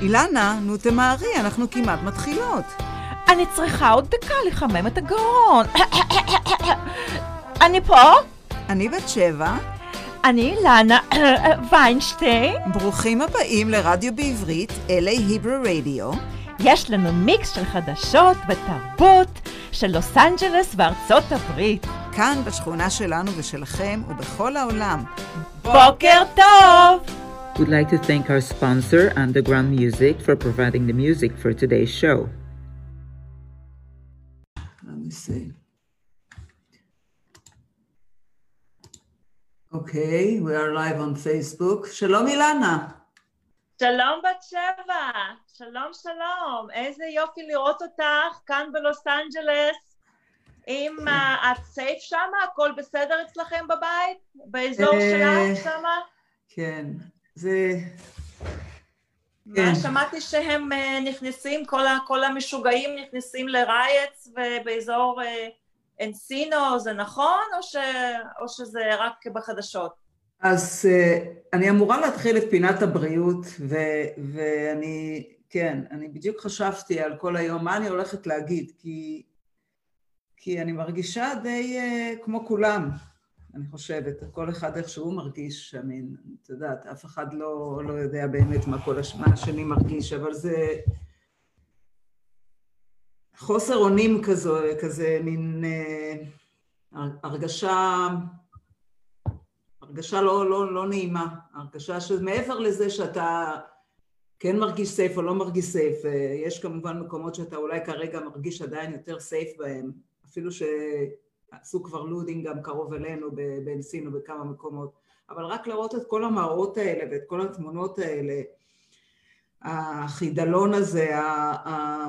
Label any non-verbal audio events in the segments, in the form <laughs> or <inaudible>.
אילנה, נו תמהרי, אנחנו כמעט מתחילות. אני צריכה עוד דקה לחמם את הגרון. <coughs> אני פה? אני בת שבע. אני אילנה <coughs> ויינשטיין. ברוכים הבאים לרדיו בעברית, LA היברו רדיו. יש לנו מיקס של חדשות ותרבות של לוס אנג'לס וארצות הברית. כאן בשכונה שלנו ושלכם ובכל העולם. בוקר טוב! We'd like to thank our sponsor, Underground Music, for providing the music for today's show. Let me see. Okay, we are live on Facebook. שלום אילנה. שלום בת שבע, שלום שלום, איזה יופי לראות אותך כאן בלוס אנג'לס. אם uh, את סייף שמה, הכל בסדר אצלכם בבית? באזור אה, שלך שמה? כן, זה... כן. שמעתי שהם אה, נכנסים, כל, ה, כל המשוגעים נכנסים לרייטס ובאזור אה, אנסינו, זה נכון? או, ש, או שזה רק בחדשות? אז אה, אני אמורה להתחיל את פינת הבריאות, ו- ואני, כן, אני בדיוק חשבתי על כל היום מה אני הולכת להגיד, כי, כי אני מרגישה די כמו כולם, אני חושבת, כל אחד איך שהוא מרגיש, אני, את יודעת, אף אחד לא, לא יודע באמת מה כל הש... מה השני מרגיש, אבל זה חוסר אונים כזו, כזה מין uh, הרגשה הרגשה לא, לא, לא נעימה, הרגשה שמעבר לזה שאתה כן מרגיש סייף או לא מרגיש סייף, יש כמובן מקומות שאתה אולי כרגע מרגיש עדיין יותר סייף בהם, אפילו שעשו כבר לודינג גם קרוב אלינו באנסינו בכמה מקומות, אבל רק לראות את כל המראות האלה ואת כל התמונות האלה, החידלון הזה, ה... ה...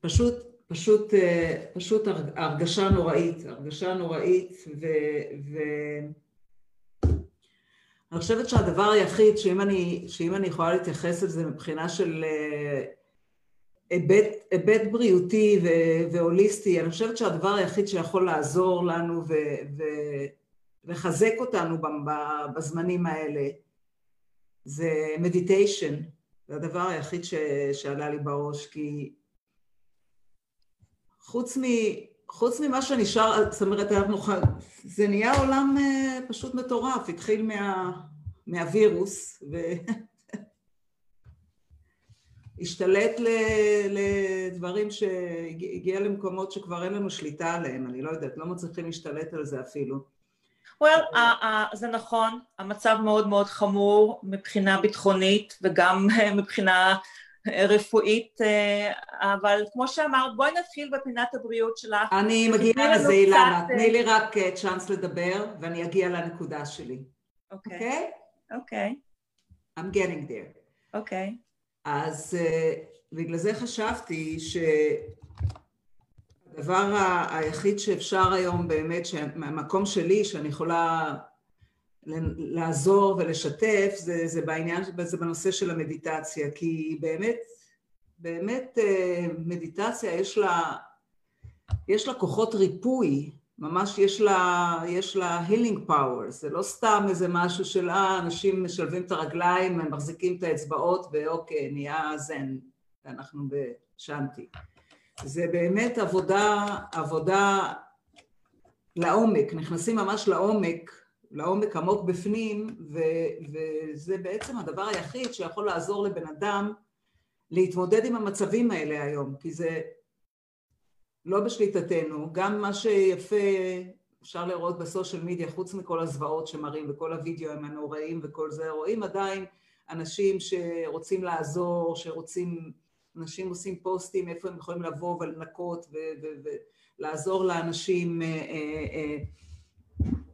פשוט פשוט, אה, פשוט הרגשה נוראית, הרגשה נוראית ו... ו... אני חושבת שהדבר היחיד שאם אני, שאם אני יכולה להתייחס לזה מבחינה של אה, היבט, היבט בריאותי ו, והוליסטי, אני חושבת שהדבר היחיד שיכול לעזור לנו ו, ו, ולחזק אותנו בזמנים האלה זה מדיטיישן, זה הדבר היחיד ש, שעלה לי בראש, כי חוץ, מ, חוץ ממה שנשאר, זאת אומרת, אנחנו, זה נהיה עולם אה, פשוט מטורף, התחיל מה, מהווירוס <laughs> והשתלט לדברים שהגיע למקומות שכבר אין לנו שליטה עליהם, אני לא יודעת, לא מצליחים להשתלט על זה אפילו. well, uh, uh, זה נכון, המצב מאוד מאוד חמור מבחינה ביטחונית וגם <laughs> מבחינה רפואית, אבל כמו שאמרת, בואי נתחיל בפינת הבריאות שלך. אני מגיעה לזה, אילנה, תני לי רק צ'אנס לדבר ואני אגיע לנקודה שלי. אוקיי? אוקיי. I'm getting there. אוקיי. אז בגלל זה חשבתי שהדבר היחיד שאפשר היום באמת, מהמקום שלי, שאני יכולה לעזור ולשתף זה, זה בעניין, זה בנושא של המדיטציה, כי באמת, באמת מדיטציה יש לה, יש לה כוחות ריפוי, ממש יש לה, יש לה healing power, זה לא סתם איזה משהו של אה, אנשים משלבים את הרגליים, הם מחזיקים את האצבעות ואוקיי, נהיה זן, ואנחנו בשנתי. זה באמת עבודה, עבודה לעומק, נכנסים ממש לעומק לעומק עמוק בפנים, ו- וזה בעצם הדבר היחיד שיכול לעזור לבן אדם להתמודד עם המצבים האלה היום, כי זה לא בשליטתנו, גם מה שיפה אפשר לראות בסושיאל מדיה, חוץ מכל הזוועות שמראים וכל הוידאוים הנוראים וכל זה, רואים עדיין אנשים שרוצים לעזור, שרוצים, אנשים עושים פוסטים איפה הם יכולים לבוא ולנקות ולעזור לאנשים אה, אה, אה,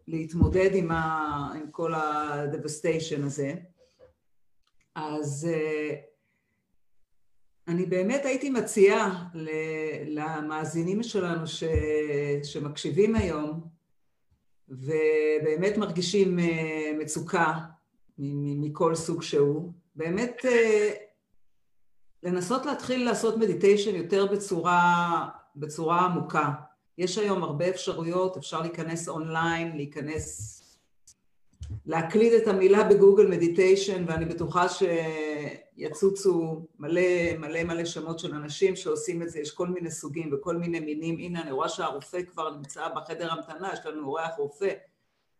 להתמודד עם, ה, עם כל ה-devastation הזה. אז אני באמת הייתי מציעה למאזינים שלנו ש, שמקשיבים היום ובאמת מרגישים uh, מצוקה מכל סוג שהוא, באמת uh, לנסות להתחיל לעשות מדיטיישן יותר בצורה, בצורה עמוקה. יש היום הרבה אפשרויות, אפשר להיכנס אונליין, להיכנס להקליד את המילה בגוגל מדיטיישן, ואני בטוחה שיצוצו מלא מלא מלא שמות של אנשים שעושים את זה, יש כל מיני סוגים וכל מיני מינים. הנה, אני רואה שהרופא כבר נמצא בחדר המתנה, יש לנו אורח רופא.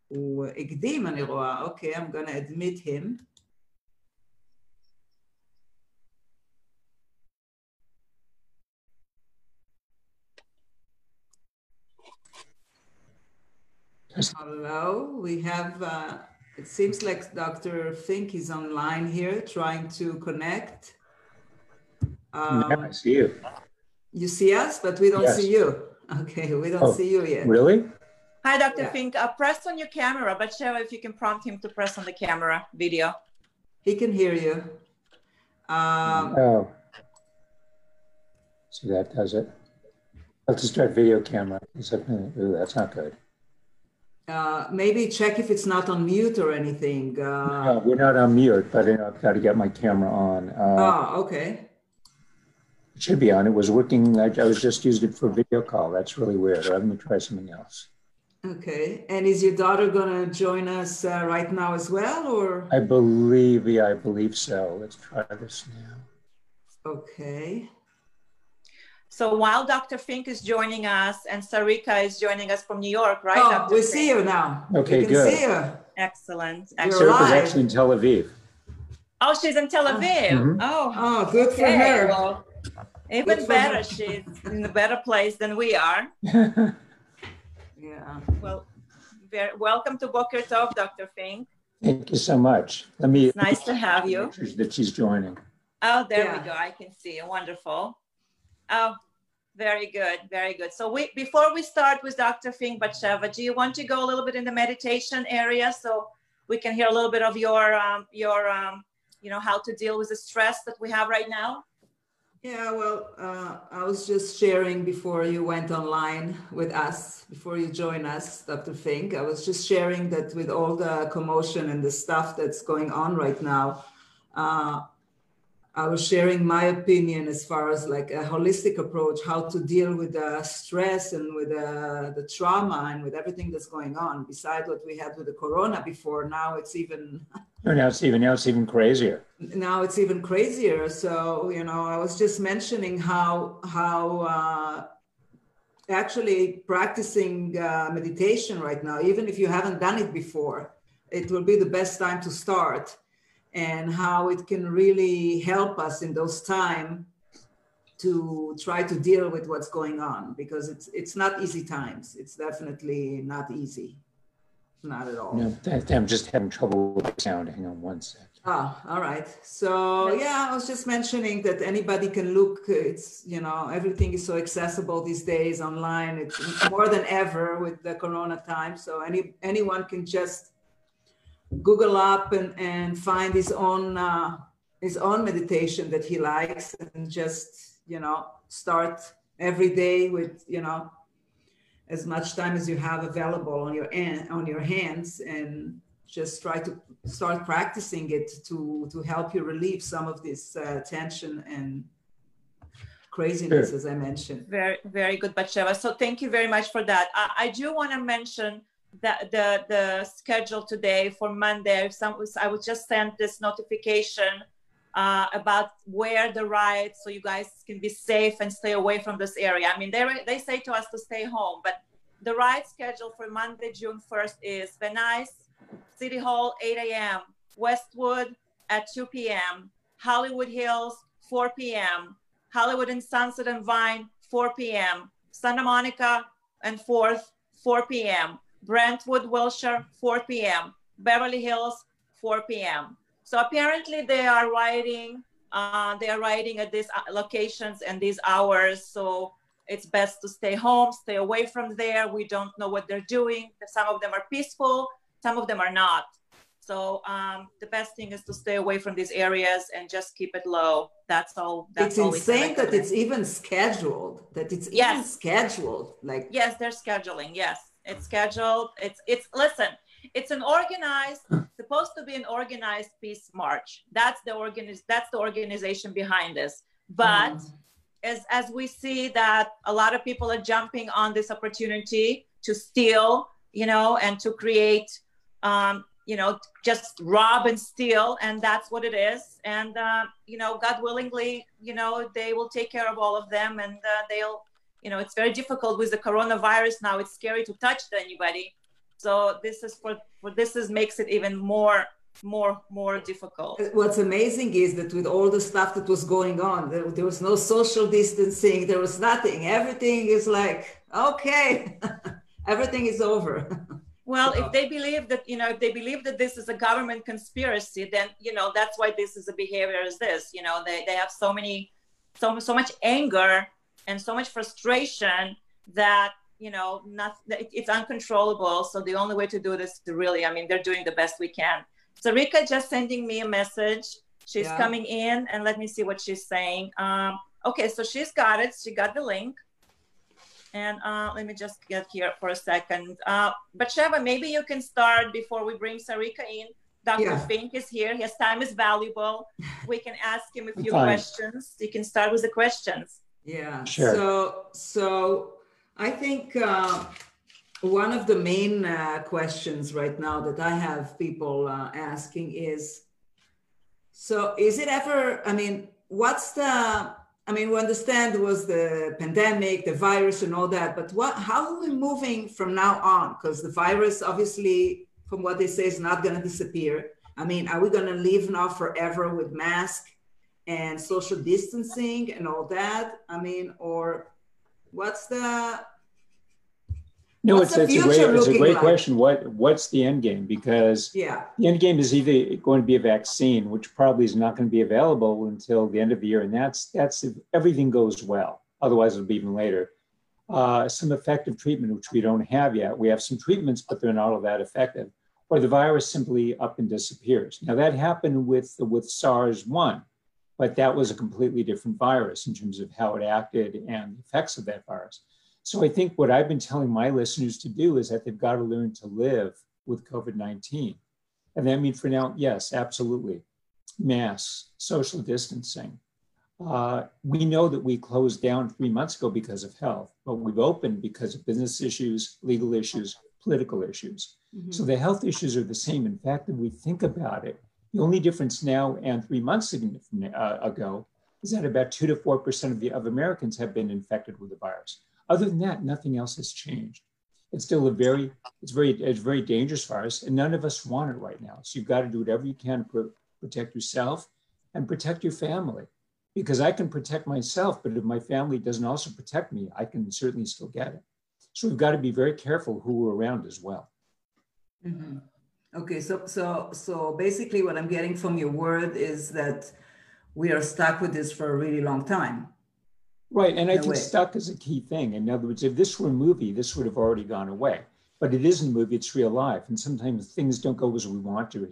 הוא הקדים, אני רואה, אוקיי, okay, I'm gonna admit him. Hello, we have, uh, it seems like Dr. Fink is online here trying to connect. Um, yeah, I see you. You see us, but we don't yes. see you. <laughs> Okay, we don't oh, see you yet. Really? Hi, Dr. Yeah. Fink. Uh, press on your camera, but show if you can prompt him to press on the camera video. He can hear you. Um, oh. See, that does it. Let's start video camera. Ooh, that's not good. Uh, maybe check if it's not on mute or anything. Uh, no, we're not on mute, but you know, I've got to get my camera on. Uh, oh, okay. It should be on. It was working. I, I was just used it for video call. That's really weird. I'm going to try something else. Okay. And is your daughter going to join us uh, right now as well, or? I believe, yeah, I believe so. Let's try this now. Okay. So while Dr. Fink is joining us and Sarika is joining us from New York, right? Oh, Dr. we Fink? see you now. Okay, we good. See you. Excellent. Excellent. Sarika's actually in Tel Aviv. Oh, she's in Tel Aviv. Mm-hmm. Oh, oh, good okay. for her. Well, even good better. She's in a better place than we are. <laughs> yeah. Well, very, welcome to Boker Tov, Dr. Fink. Thank you so much. Let me. It's nice to have you. That she's joining. Oh, there yeah. we go. I can see. Wonderful. Oh, very good, very good. So we before we start with Dr. Fink Batsheva, do you want to go a little bit in the meditation area so we can hear a little bit of your um, your um, you know how to deal with the stress that we have right now? Yeah, well, uh, I was just sharing before you went online with us, before you join us, Dr. Fink. I was just sharing that with all the commotion and the stuff that's going on right now, uh, I was sharing my opinion as far as like a holistic approach, how to deal with the stress and with the, the trauma and with everything that's going on. Besides what we had with the corona before, now it's even. now it's even now it's even crazier. Now it's even crazier. So you know, I was just mentioning how how uh, actually practicing uh, meditation right now, even if you haven't done it before, it will be the best time to start and how it can really help us in those time to try to deal with what's going on because it's it's not easy times. It's definitely not easy. Not at all. No i'm just having trouble with the sound. Hang on one sec. Oh all right. So yeah i was just mentioning that anybody can look it's you know everything is so accessible these days online. It's more than ever with the corona time. So any anyone can just Google up and, and find his own uh, his own meditation that he likes and just you know start every day with you know as much time as you have available on your on your hands and just try to start practicing it to to help you relieve some of this uh, tension and craziness sure. as i mentioned very very good Batsheva. so thank you very much for that i, I do want to mention the, the, the schedule today for Monday. Some, I would just send this notification uh, about where the ride, so you guys can be safe and stay away from this area. I mean, they, they say to us to stay home, but the ride schedule for Monday, June 1st is Venice, City Hall, 8 a.m., Westwood at 2 p.m., Hollywood Hills, 4 p.m., Hollywood and Sunset and Vine, 4 p.m., Santa Monica and 4th, 4 p.m. Brentwood, Wilshire, 4 p.m. Beverly Hills, 4 p.m. So apparently they are riding, uh, they are riding at these uh, locations and these hours. So it's best to stay home, stay away from there. We don't know what they're doing. Some of them are peaceful, some of them are not. So um, the best thing is to stay away from these areas and just keep it low. That's all. That's it's all insane that it's even scheduled. That it's yes. even scheduled. Like yes, they're scheduling. Yes, it's scheduled. It's it's listen. It's an organized, supposed to be an organized peace march. That's the organiz, That's the organization behind this. But mm. as as we see that a lot of people are jumping on this opportunity to steal, you know, and to create um, you know, just rob and steal, and that's what it is. And uh, you know, God willingly, you know, they will take care of all of them, and uh, they'll, you know, it's very difficult with the coronavirus now. It's scary to touch anybody. So this is for, for this is makes it even more more more difficult. What's amazing is that with all the stuff that was going on, there, there was no social distancing, there was nothing. Everything is like okay, <laughs> everything is over. <laughs> Well, if they believe that, you know, if they believe that this is a government conspiracy, then, you know, that's why this is a behavior as this. You know, they, they have so many, so, so much anger and so much frustration that, you know, not, it's uncontrollable. So the only way to do this to really, I mean, they're doing the best we can. Sarika just sending me a message. She's yeah. coming in and let me see what she's saying. Um, okay, so she's got it. She got the link. And uh, let me just get here for a second. Uh, Batsheva, maybe you can start before we bring Sarika in. Dr. Yeah. Fink is here. His time is valuable. We can ask him a few questions. You can start with the questions. Yeah. Sure. So, so I think uh, one of the main uh, questions right now that I have people uh, asking is, so is it ever? I mean, what's the I mean, we understand was the pandemic, the virus, and all that, but what? How are we moving from now on? Because the virus, obviously, from what they say, is not going to disappear. I mean, are we going to live now forever with mask and social distancing and all that? I mean, or what's the no, it's, it's a great it's a great like? question. What what's the end game? Because yeah, the end game is either going to be a vaccine, which probably is not going to be available until the end of the year, and that's that's if everything goes well. Otherwise, it'll be even later. Uh, some effective treatment, which we don't have yet. We have some treatments, but they're not all that effective. Or the virus simply up and disappears. Now that happened with the with SARS one, but that was a completely different virus in terms of how it acted and the effects of that virus. So I think what I've been telling my listeners to do is that they've got to learn to live with COVID 19. And that means for now, yes, absolutely. Masks, social distancing. Uh, we know that we closed down three months ago because of health, but we've opened because of business issues, legal issues, political issues. Mm-hmm. So the health issues are the same. In fact, if we think about it, the only difference now and three months uh, ago is that about two to four percent of the of Americans have been infected with the virus. Other than that, nothing else has changed. It's still a very, it's very, it's very dangerous virus, and none of us want it right now. So you've got to do whatever you can to protect yourself and protect your family. Because I can protect myself, but if my family doesn't also protect me, I can certainly still get it. So we've got to be very careful who we're around as well. Mm-hmm. Okay, so so so basically, what I'm getting from your word is that we are stuck with this for a really long time. Right. And I think way. stuck is a key thing. In other words, if this were a movie, this would have already gone away. But it isn't a movie, it's real life. And sometimes things don't go as we want to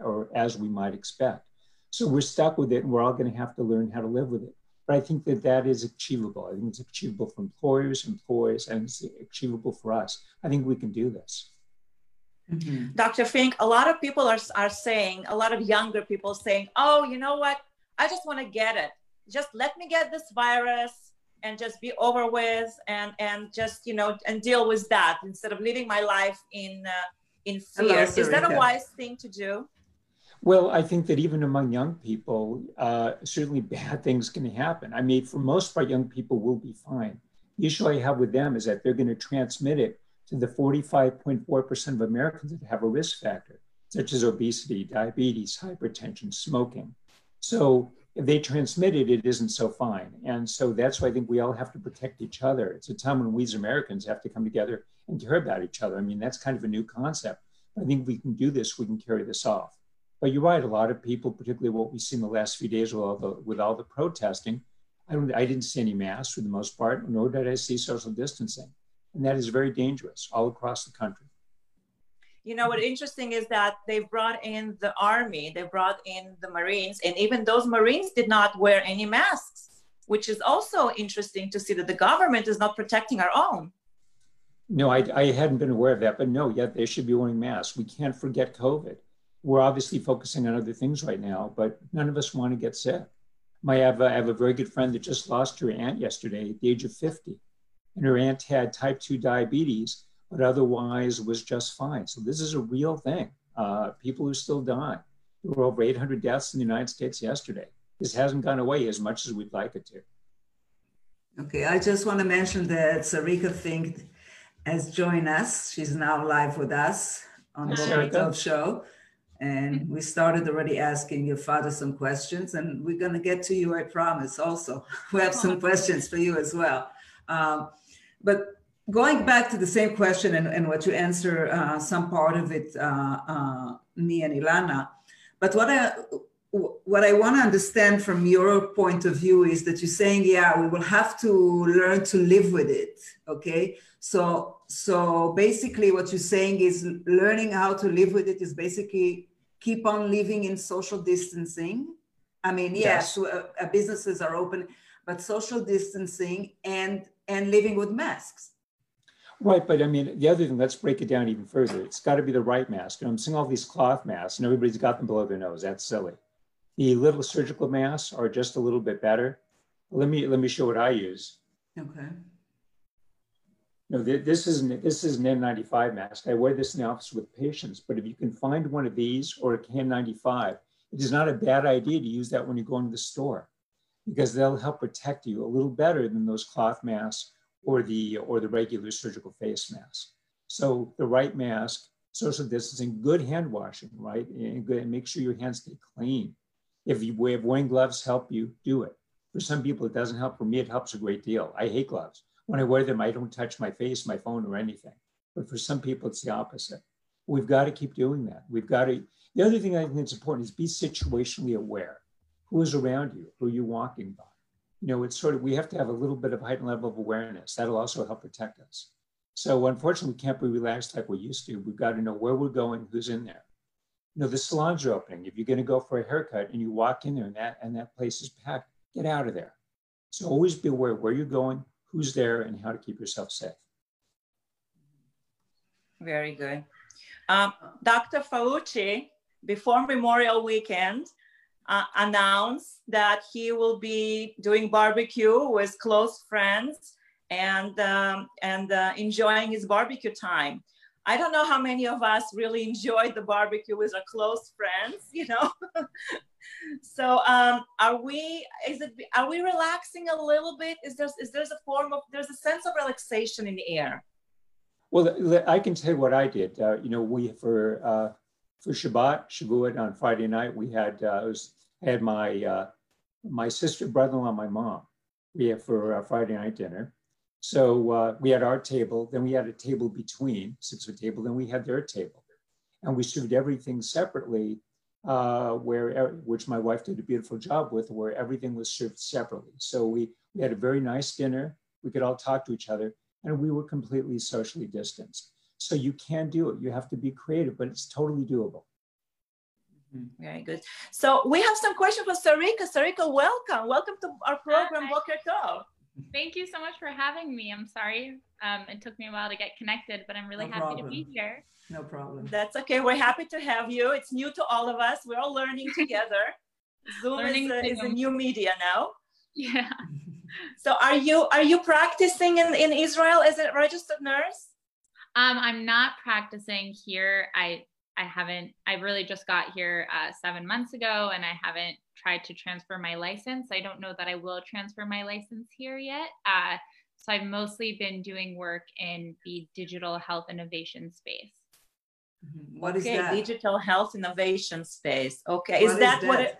or as we might expect. So we're stuck with it and we're all going to have to learn how to live with it. But I think that that is achievable. I think it's achievable for employers, employees, and it's achievable for us. I think we can do this. Mm-hmm. Dr. Fink, a lot of people are, are saying, a lot of younger people saying, oh, you know what? I just want to get it. Just let me get this virus and just be over with and and just you know and deal with that instead of living my life in uh, in fear is that a wise thing to do well i think that even among young people uh, certainly <laughs> bad things can happen i mean for most part young people will be fine the issue i have with them is that they're going to transmit it to the 45.4% of americans that have a risk factor such as obesity diabetes hypertension smoking so if they transmit it, it isn't so fine. And so that's why I think we all have to protect each other. It's a time when we as Americans have to come together and care about each other. I mean, that's kind of a new concept. I think we can do this, we can carry this off. But you're right, a lot of people, particularly what we've seen the last few days with all the, with all the protesting, I, I didn't see any masks for the most part, nor did I see social distancing. And that is very dangerous all across the country. You know what interesting is that they brought in the army they brought in the marines and even those marines did not wear any masks which is also interesting to see that the government is not protecting our own. No i, I hadn't been aware of that but no yet they should be wearing masks. We can't forget covid. We're obviously focusing on other things right now but none of us want to get sick. I have, a, I have a very good friend that just lost her aunt yesterday at the age of 50 and her aunt had type 2 diabetes but otherwise was just fine. So this is a real thing. Uh, people who still die. There were over 800 deaths in the United States yesterday. This hasn't gone away as much as we'd like it to. Okay, I just want to mention that Sarika Fink has joined us. She's now live with us on the Boker show. And we started already asking your father some questions, and we're going to get to you, I promise, also. <laughs> We have some <laughs> questions for you as well. Um, but going back to the same question and, and what you answer, uh, some part of it, uh, uh, me and Ilana, but what I, what I want to understand from your point of view is that you're saying, yeah, we will have to learn to live with it. Okay. So, so basically what you're saying is learning how to live with it is basically keep on living in social distancing. I mean, yes, yes uh, uh, businesses are open, but social distancing and, and living with masks. Right, but I mean, the other thing, let's break it down even further. It's got to be the right mask. You know, I'm seeing all these cloth masks and everybody's got them below their nose. That's silly. The little surgical masks are just a little bit better. Let me let me show what I use. Okay. No, this isn't this is an N95 mask. I wear this in the office with patients. But if you can find one of these or a KN95, it is not a bad idea to use that when you go into the store, because they'll help protect you a little better than those cloth masks or the or the regular surgical face mask. So the right mask, social distancing, good hand washing, right, and, good, and make sure your hands stay clean. If you if wearing gloves help you, do it. For some people, it doesn't help. For me, it helps a great deal. I hate gloves. When I wear them, I don't touch my face, my phone, or anything. But for some people, it's the opposite. We've got to keep doing that. We've got to. The other thing I think is important is be situationally aware. Who is around you? Who are you walking by? You know, it's sort of we have to have a little bit of heightened level of awareness. That'll also help protect us. So unfortunately, we can't be relaxed like we used to. We've got to know where we're going, who's in there you know, the salons are opening. If you're going to go for a haircut and you walk in there and that, and that place is packed, get out of there. So always be aware where you're going, who's there, and how to keep yourself safe. Very good. Um, Dr. Fauci, before Memorial Weekend, uh, announced that he will be doing barbecue with close friends and, um, and uh, enjoying his barbecue time. I don't know how many of us really <laughs> enjoyed the barbecue with our close friends, you know. <laughs> so um, are we is it are we relaxing a little bit? Is there is there's a form of there's a sense of relaxation in the air? Well, I can tell you what I did. Uh, you know, we for uh, for Shabbat, Shavuot on Friday night, we had uh, was, had my uh, my sister, brother-in-law, my mom. We had for uh, Friday night dinner, so uh, we had our table, then we had a table between, six foot table, then we had their table. And we served everything separately, uh, where which my wife did a beautiful job with, where everything was served separately. So we, we had a very nice dinner. We could all talk to each other, and we were completely socially distanced. So you can do it. You have to be creative, but it's totally doable. Mm-hmm. Very good. So we have some questions for Sarika. Sarika, welcome. Welcome to our program, Boker Tov. Thank you so much for having me. I'm sorry um, it took me a while to get connected, but I'm really no happy problem. to be here. No problem. That's okay. We're happy to have you. It's new to all of us. We're all learning <laughs> together. Zoom learning is, a, is a new media now. Yeah. So are you are you practicing in, in Israel as a registered nurse? Um, I'm not practicing here. I I haven't. I really just got here uh, seven months ago, and I haven't tried to transfer my license. I don't know that I will transfer my license here yet. Uh, so I've mostly been doing work in the digital health innovation space. Mm-hmm. What okay, is that? Digital health innovation space. Okay, is that, that, what it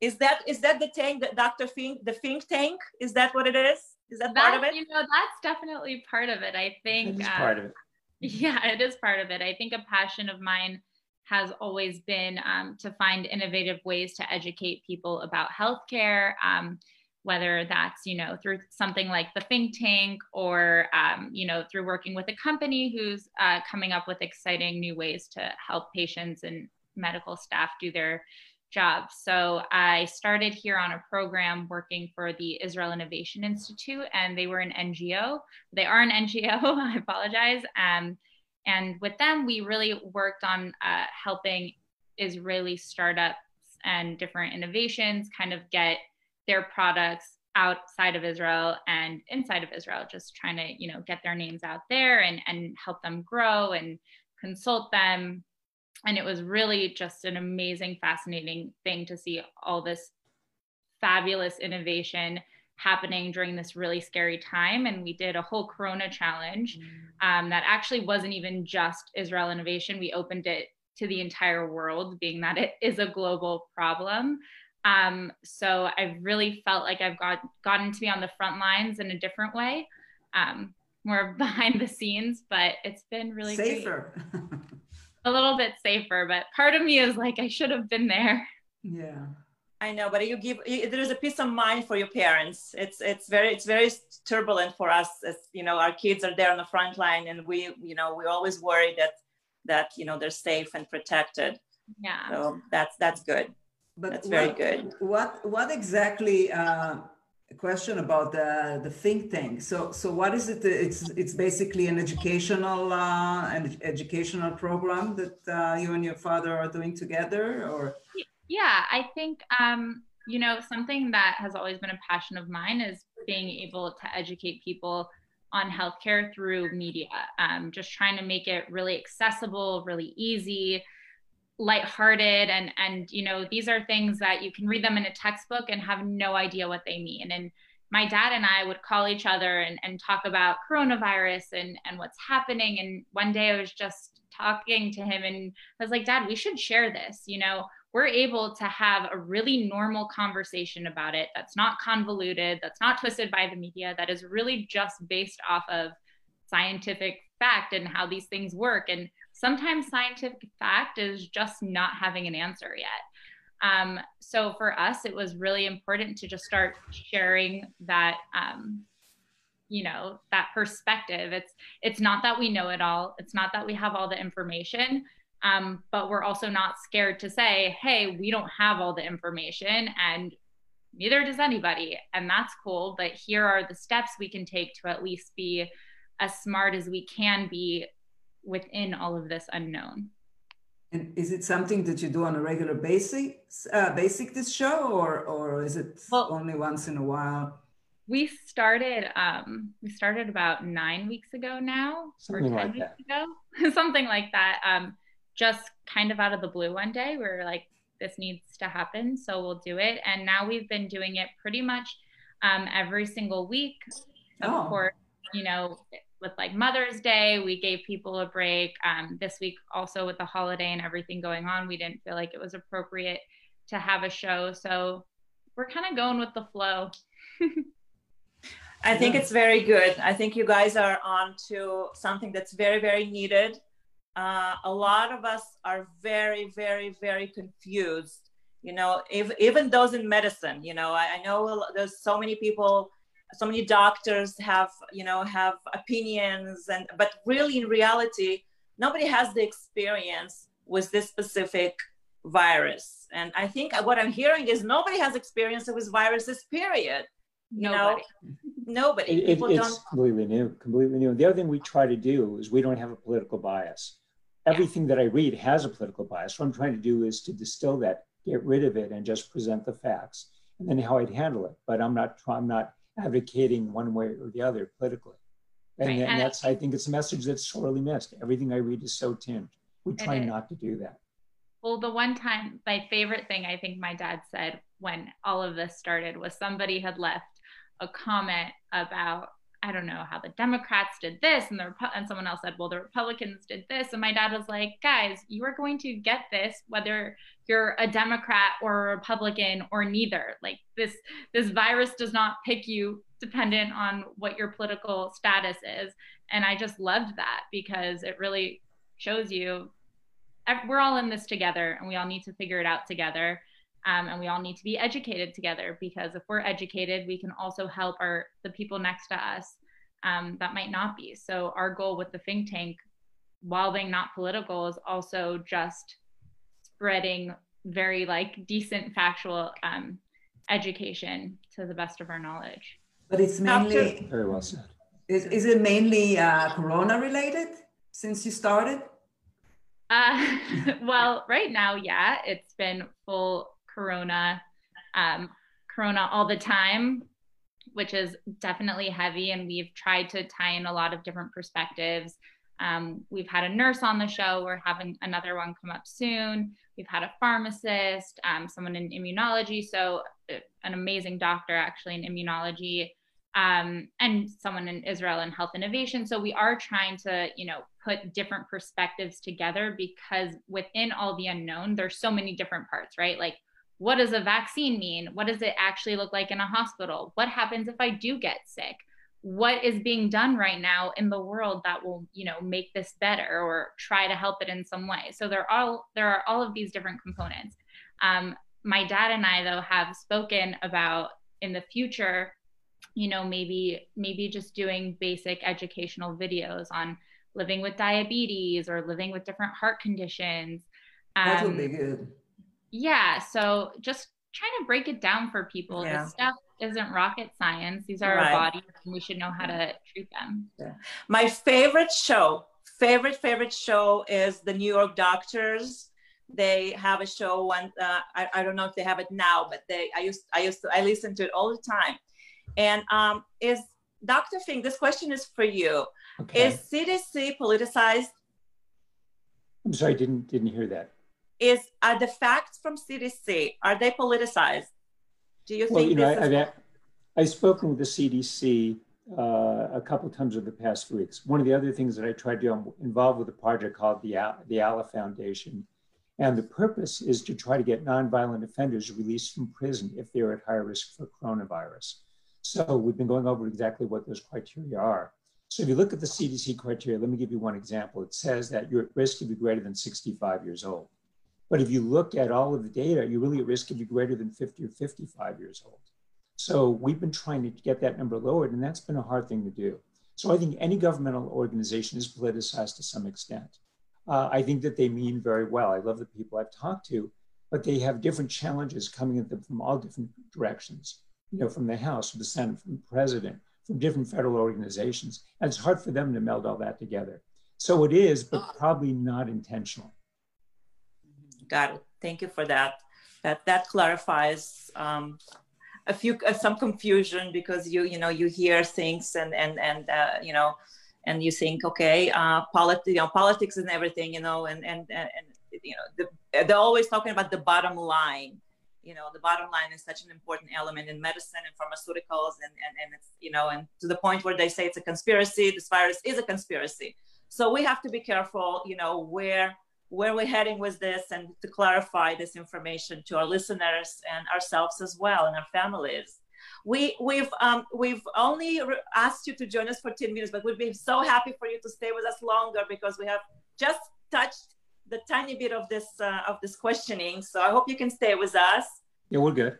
is? That is that the tank that Dr. Fink, the Fink Tank? Is that what it is? Is that, that part of it? You know, that's definitely part of it. I think. Uh, part of it. <laughs> Yeah, it is part of it. I think a passion of mine has always been um, to find innovative ways to educate people about healthcare, um, whether that's you know through something like the Fink Tank or um, you know through working with a company who's uh, coming up with exciting new ways to help patients and medical staff do their jobs. So I started here on a program working for the Israel Innovation Institute, and they were an NGO. They are an <laughs> NGO. I apologize. Um, and with them, we really worked on uh, helping Israeli startups and different innovations kind of get their products outside of Israel and inside of Israel, just trying to, you know, get their names out there and, and help them grow and consult them and it was really just an amazing, fascinating thing to see all this fabulous innovation happening during this really scary time. And we did a whole Corona challenge mm. um, that actually wasn't even just Israel innovation. We opened it to the entire world, being that it is a global problem. Um, so I really felt like I've got gotten to be on the front lines in a different way, um, more <laughs> behind the scenes, but it's been really safer. <laughs> a little bit safer, but part of me is like, I should have been there. Yeah. I know, but you give there is a peace of mind for your parents. It's it's very it's very turbulent for us as you know our kids are there on the front line, and we you know we always worry that that you know they're safe and protected. Yeah. So that's that's good. But that's very what, good. What what exactly? Uh, a question about the the Fink Tank. So so what is it? It's it's basically an educational uh, an educational program that uh, you and your father are doing together, or yeah, I think um, you know something that has always been a passion of mine is being able to educate people on healthcare through media. Um, just trying to make it really accessible, really easy, lighthearted, and and you know these are things that you can read them in a textbook and have no idea what they mean. And my dad and I would call each other and, and talk about coronavirus and, and what's happening. And one day I was just talking to him and I was like, Dad, we should share this. You know, we're able to have a really normal conversation about it that's not convoluted, that's not twisted by the media, that is really just based off of scientific fact and how these things work. And sometimes scientific fact is just not having an answer yet. Um, so for us, it was really important to just start sharing that, um, you know, that perspective. It's it's not that we know it all. It's not that we have all the information, um, but we're also not scared to say, hey, we don't have all the information and neither does anybody. And that's cool. But here are the steps we can take to at least be as smart as we can be within all of this unknown. And is it something that you do on a regular basis, uh, basic this show, or or is it well, only once in a while? We started um, we started about nine weeks ago now, something or ten like weeks that. ago, <laughs> something like that. Um, just kind of out of the blue one day. We are like, this needs to happen, so we'll do it. And now we've been doing it pretty much um, every single week. Of oh. course, you know, with like Mother's Day, we gave people a break. Um, this week, also with the holiday and everything going on, we didn't feel like it was appropriate to have a show. So we're kind of going with the flow. <laughs> I think it's very good. I think you guys are on to something that's very, very needed uh, a lot of us are very, very, very confused. You know, if, even those in medicine, you know, I, I know there's so many people, so many doctors have, you know, have opinions, and but really in reality, nobody has the experience with this specific virus. And I think what I'm hearing is nobody has experience with viruses. Period. You nobody. know, nobody. It, it, it's don't... completely new. Completely new. The other thing we try to do is we don't have a political bias everything that I read has a political bias. What I'm trying to do is to distill that, get rid of it, and just present the facts, and then how I'd handle it. But I'm not I'm not advocating one way or the other politically. And, right. and that's I think it's a message that's sorely missed. Everything I read is so tinged. We try not to do that. Well, the one time, my favorite thing I think my dad said when all of this started was somebody had left a comment about I don't know how the Democrats did this, and the and someone else said, well, the Republicans did this, and my dad was like, guys, you are going to get this whether you're a Democrat or a Republican or neither. Like this this virus does not pick you dependent on what your political status is, and I just loved that because it really shows you we're all in this together, and we all need to figure it out together. Um, and we all need to be educated together because if we're educated we can also help our the people next to us um, that might not be so our goal with the Fink Tank while being not political is also just spreading very like decent factual um, education to the best of our knowledge but it's mainly very well said is, is it mainly uh, corona related since you started uh, <laughs> well, right now, yeah, it's been full corona um, corona all the time which is definitely heavy and we've tried to tie in a lot of different perspectives Um, we've had a nurse on the show. We're having another one come up soon. We've had a pharmacist, um, someone in immunology, so uh, an amazing doctor actually in immunology, um, and someone in Israel in health innovation. So we are trying to, you know, put different perspectives together because within all the unknown, there's so many different parts, right? Like, what does a vaccine mean? What does it actually look like in a hospital? What happens if I do get sick? What is being done right now in the world that will, you know, make this better or try to help it in some way? So there are all there are all of these different components. Um, my dad and I, though, have spoken about in the future you know maybe maybe just doing basic educational videos on living with diabetes or living with different heart conditions um, that would be good yeah so just trying to break it down for people yeah. this stuff isn't rocket science these are right. our bodies and we should know how to treat them yeah. my favorite show favorite favorite show is the new york doctors they have a show one uh, I, I don't know if they have it now but they i used i used to i listen to it all the time and um, is Dr. Fink, this question is for you. Okay. Is CDC politicized? I'm sorry, didn't didn't hear that. Is are the facts from CDC are they politicized? Do you well, think? You know, I, have I've spoken with the CDC uh, a couple times over the past few weeks. One of the other things that I tried to do, I'm involved with a project called the the ALA Foundation, and the purpose is to try to get nonviolent offenders released from prison if they're at high risk for coronavirus. So we've been going over exactly what those criteria are. So if you look at the CDC criteria, let me give you one example. It says that you're at risk to be greater than 65 years old. But if you look at all of the data, you're really at risk to be greater than 50 or 55 years old. So we've been trying to get that number lowered, and that's been a hard thing to do. So I think any governmental organization is politicized to some extent. Uh, I think that they mean very well. I love the people I've talked to, but they have different challenges coming at them from all different directions you know, from the House, from the Senate, from the president, from different federal organizations. And it's hard for them to meld all that together. So it is, but probably not intentional. Got it. Thank you for that. That that clarifies um, a few uh, some confusion because you you know you hear things and and and uh, you know and you think okay uh, politics you know politics and everything you know and and and you know the, they're always talking about the bottom line you know the bottom line is such an important element in medicine and pharmaceuticals and, and, and it's you know and to the point where they say it's a conspiracy this virus is a conspiracy so we have to be careful you know where where we're heading with this and to clarify this information to our listeners and ourselves as well and our families we we've um, we've only re- asked you to join us for 10 minutes but we'd be so happy for you to stay with us longer because we have just touched the tiny bit of this uh, of this questioning. So I hope you can stay with us. Yeah, we're good.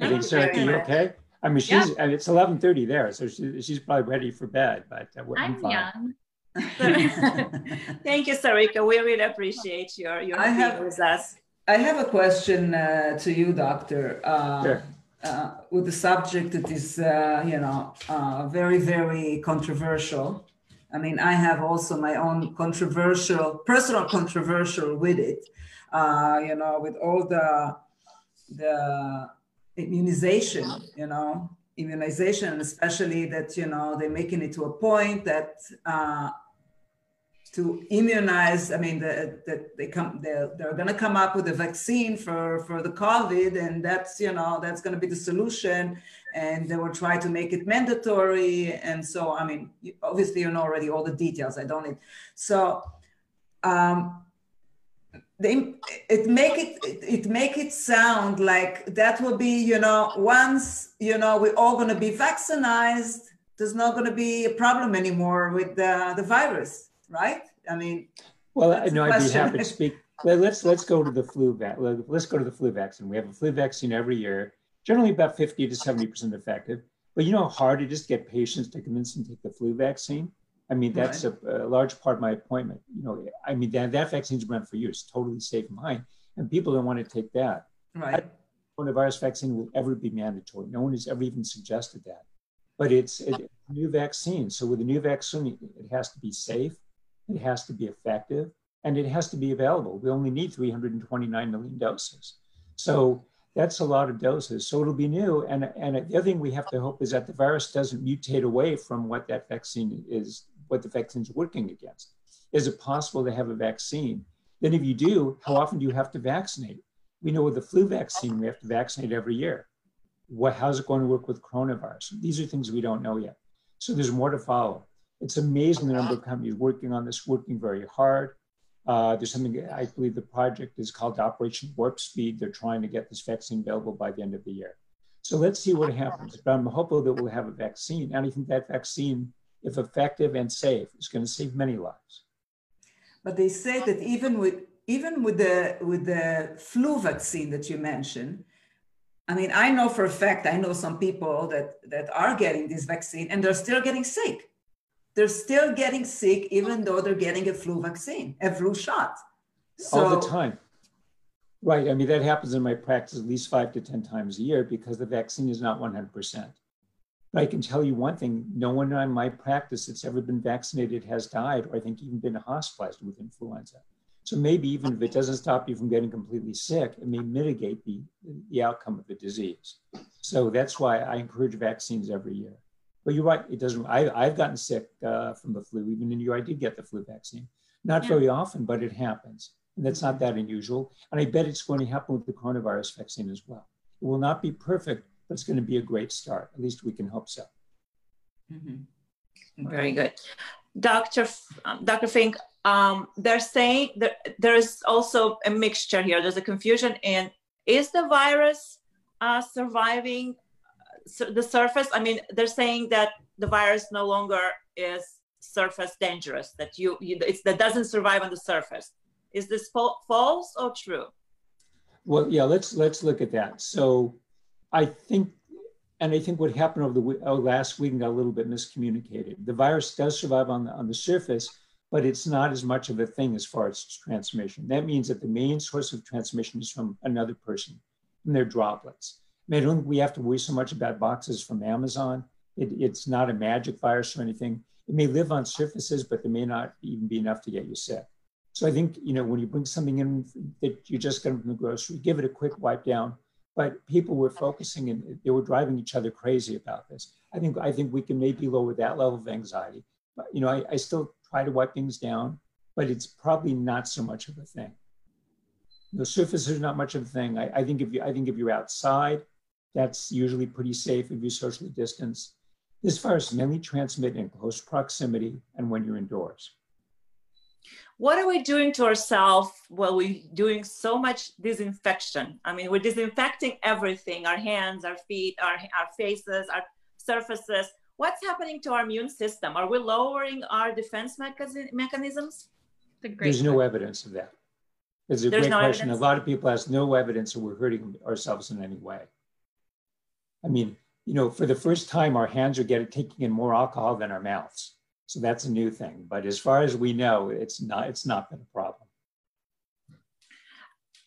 I think Sarah, you okay? I mean, she's yeah. it's eleven thirty there, so she, she's probably ready for bed. But uh, I'm, I'm young. <laughs> Thank you, Sarika. We really appreciate your your I have, with us. I have a question uh, to you, Doctor. Uh, sure. Uh, with the subject that is, uh, you know, uh, very, very controversial. I mean, I have also my own controversial, personal controversial with it. Uh, you know, with all the the immunization, you know, immunization, especially that you know they're making it to a point that uh, to immunize. I mean, that the, they come, they're, they're going to come up with a vaccine for for the COVID, and that's you know that's going to be the solution and they will try to make it mandatory. And so, I mean, obviously, you know already all the details. I don't need. So, um, they it make it, it it make it sound like that will be you know once you know we're all going to be vaccinated there's not going to be a problem anymore with the, the virus right i mean well i know i'd be happy to speak let's let's go to the flu vac let's go to the flu vaccine we have a flu vaccine every year generally about 50 to 70% effective. But you know how hard it is to get patients to convince them to take the flu vaccine? I mean, that's right. a, a, large part of my appointment. You know, I mean, that, that vaccine's been for years, totally safe and fine. And people don't want to take that. Right. Coronavirus vaccine will ever be mandatory. No one has ever even suggested that. But it's a new vaccine. So with a new vaccine, it has to be safe, it has to be effective, and it has to be available. We only need 329 million doses. So that's a lot of doses. So it'll be new. And, and the other thing we have to hope is that the virus doesn't mutate away from what that vaccine is, what the vaccine's working against. Is it possible to have a vaccine? Then, if you do, how often do you have to vaccinate? We know with the flu vaccine, we have to vaccinate every year. What, how's it going to work with coronavirus? These are things we don't know yet. So there's more to follow. It's amazing the number of companies working on this, working very hard. Uh, there's something, I believe the project is called Operation Warp Speed. They're trying to get this vaccine available by the end of the year. So let's see what happens. But I'm hopeful that we'll have a vaccine. And I think that vaccine, if effective and safe, is going to save many lives. But they say that even with even with the with the flu vaccine that you mentioned, I mean, I know for a fact, I know some people that that are getting this vaccine and they're still getting sick. They're still getting sick even though they're getting a flu vaccine, a flu shot. So, All the time. Right. I mean, that happens in my practice at least five to 10 times a year because the vaccine is not 100%. But I can tell you one thing no one in my practice that's ever been vaccinated has died, or I think even been hospitalized with influenza. So maybe even if it doesn't stop you from getting completely sick, it may mitigate the, the outcome of the disease. So that's why I encourage vaccines every year. But you're right, it doesn't. I, I've gotten sick uh, from the flu. Even in New York, I did get the flu vaccine. Not yeah. very often, but it happens. And that's not that unusual. And I bet it's going to happen with the coronavirus vaccine as well. It will not be perfect, but it's going to be a great start. At least we can hope so. Mm-hmm. Very good. Dr. F- um, Dr. Fink, um, they're saying that there is also a mixture here. There's a confusion in is the virus uh, surviving uh, the surface? I mean, they're saying that the virus no longer is surface dangerous, that you, you it's, that doesn't survive on the surface. Is this false or true? Well, yeah, let's let's look at that. So, I think, and I think what happened over the oh, last week got a little bit miscommunicated. The virus does survive on the on the surface, but it's not as much of a thing as far as transmission. That means that the main source of transmission is from another person, and they're droplets. I, mean, I don't think we have to worry so much about boxes from Amazon. It, it's not a magic virus or anything. It may live on surfaces, but there may not even be enough to get you sick. So I think, you know, when you bring something in that you just got from the grocery, give it a quick wipe down. But people were focusing and they were driving each other crazy about this. I think I think we can maybe lower that level of anxiety. But you know, I, I still try to wipe things down, but it's probably not so much of a thing. The surface is not much of a thing. I, I think if you I think if you're outside, that's usually pretty safe if you socially distance. This virus mainly transmit in close proximity and when you're indoors what are we doing to ourselves while we're doing so much disinfection? I mean, we're disinfecting everything our hands, our feet, our, our faces, our surfaces. What's happening to our immune system? Are we lowering our defense mechanisms? There's no evidence of that. It's a There's great no question. Evidence. A lot of people have no evidence that we're hurting ourselves in any way. I mean, you know, for the first time, our hands are getting taking in more alcohol than our mouths. So that's a new thing. But as far as we know, it's not it's not been a problem.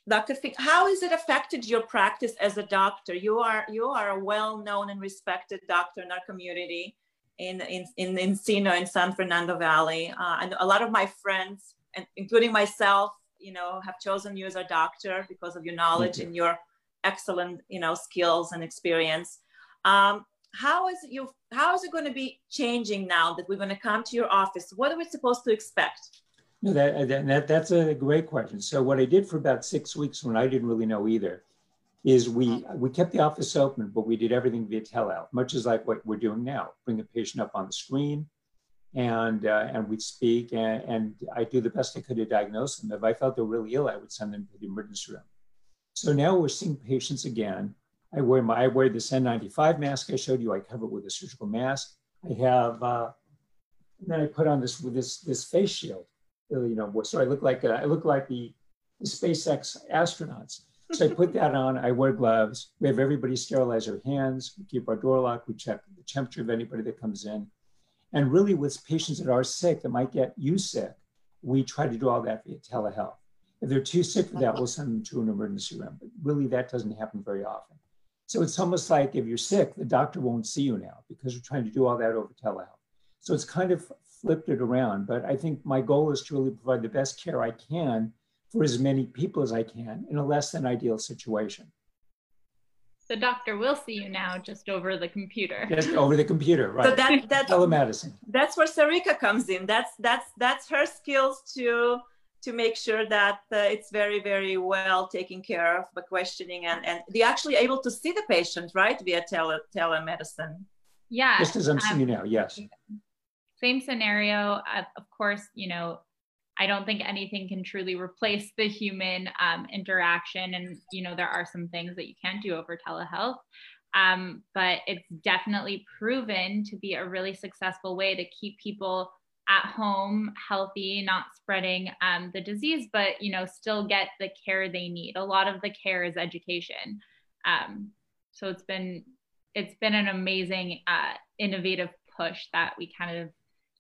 Dr. Fink, how has it affected your practice as a doctor? You are you are a well-known and respected doctor in our community in in in Encino in San Fernando Valley. Uh, and a lot of my friends, and including myself, you know, have chosen you as a doctor because of your knowledge you. and your excellent, you know, skills and experience. Um, how is you how is it going to be changing now that we're going to come to your office? What are we supposed to expect? No that, that that's a great question. So what i did for about six weeks when i didn't really know either is we we kept the office open but we did everything via telehealth much as like what we're doing now bring the patient up on the screen and uh, and we'd speak and, and i do the best i could to diagnose them. If i felt they were really ill i would send them to the emergency room. So now we're seeing patients again I wear my I wear this N95 mask I showed you. I cover it with a surgical mask. I have uh, then I put on this with this this face shield. You know, so I look like uh, I look like the, the SpaceX astronauts. So I put that on. I wear gloves. We have everybody sterilize their hands. We keep our door locked. We check the temperature of anybody that comes in. And really, with patients that are sick that might get you sick, we try to do all that via telehealth. If they're too sick for that, we'll send them to an emergency room. But really, that doesn't happen very often. So it's almost like if you're sick, the doctor won't see you now because we're trying to do all that over telehealth. So it's kind of flipped it around. But I think my goal is to really provide the best care I can for as many people as I can in a less than ideal situation. the doctor will see you now just over the computer. Just over the computer, <laughs> right? So that that's telemedicine. That's where Sarrica comes in. That's that's that's her skills to to make sure that uh, it's very very well taken care of by questioning and and they're actually able to see the patient right via tele telemedicine. Yeah. Just as I'm seeing you now, yes. Same scenario. Uh, of course, you know, I don't think anything can truly replace the human um, interaction. And, you know, there are some things that you can't do over telehealth. Um, but it's definitely proven to be a really successful way to keep people at home healthy not spreading um, the disease but you know still get the care they need. A lot of the care is education. Um, so it's been it's been an amazing uh, innovative push that we kind of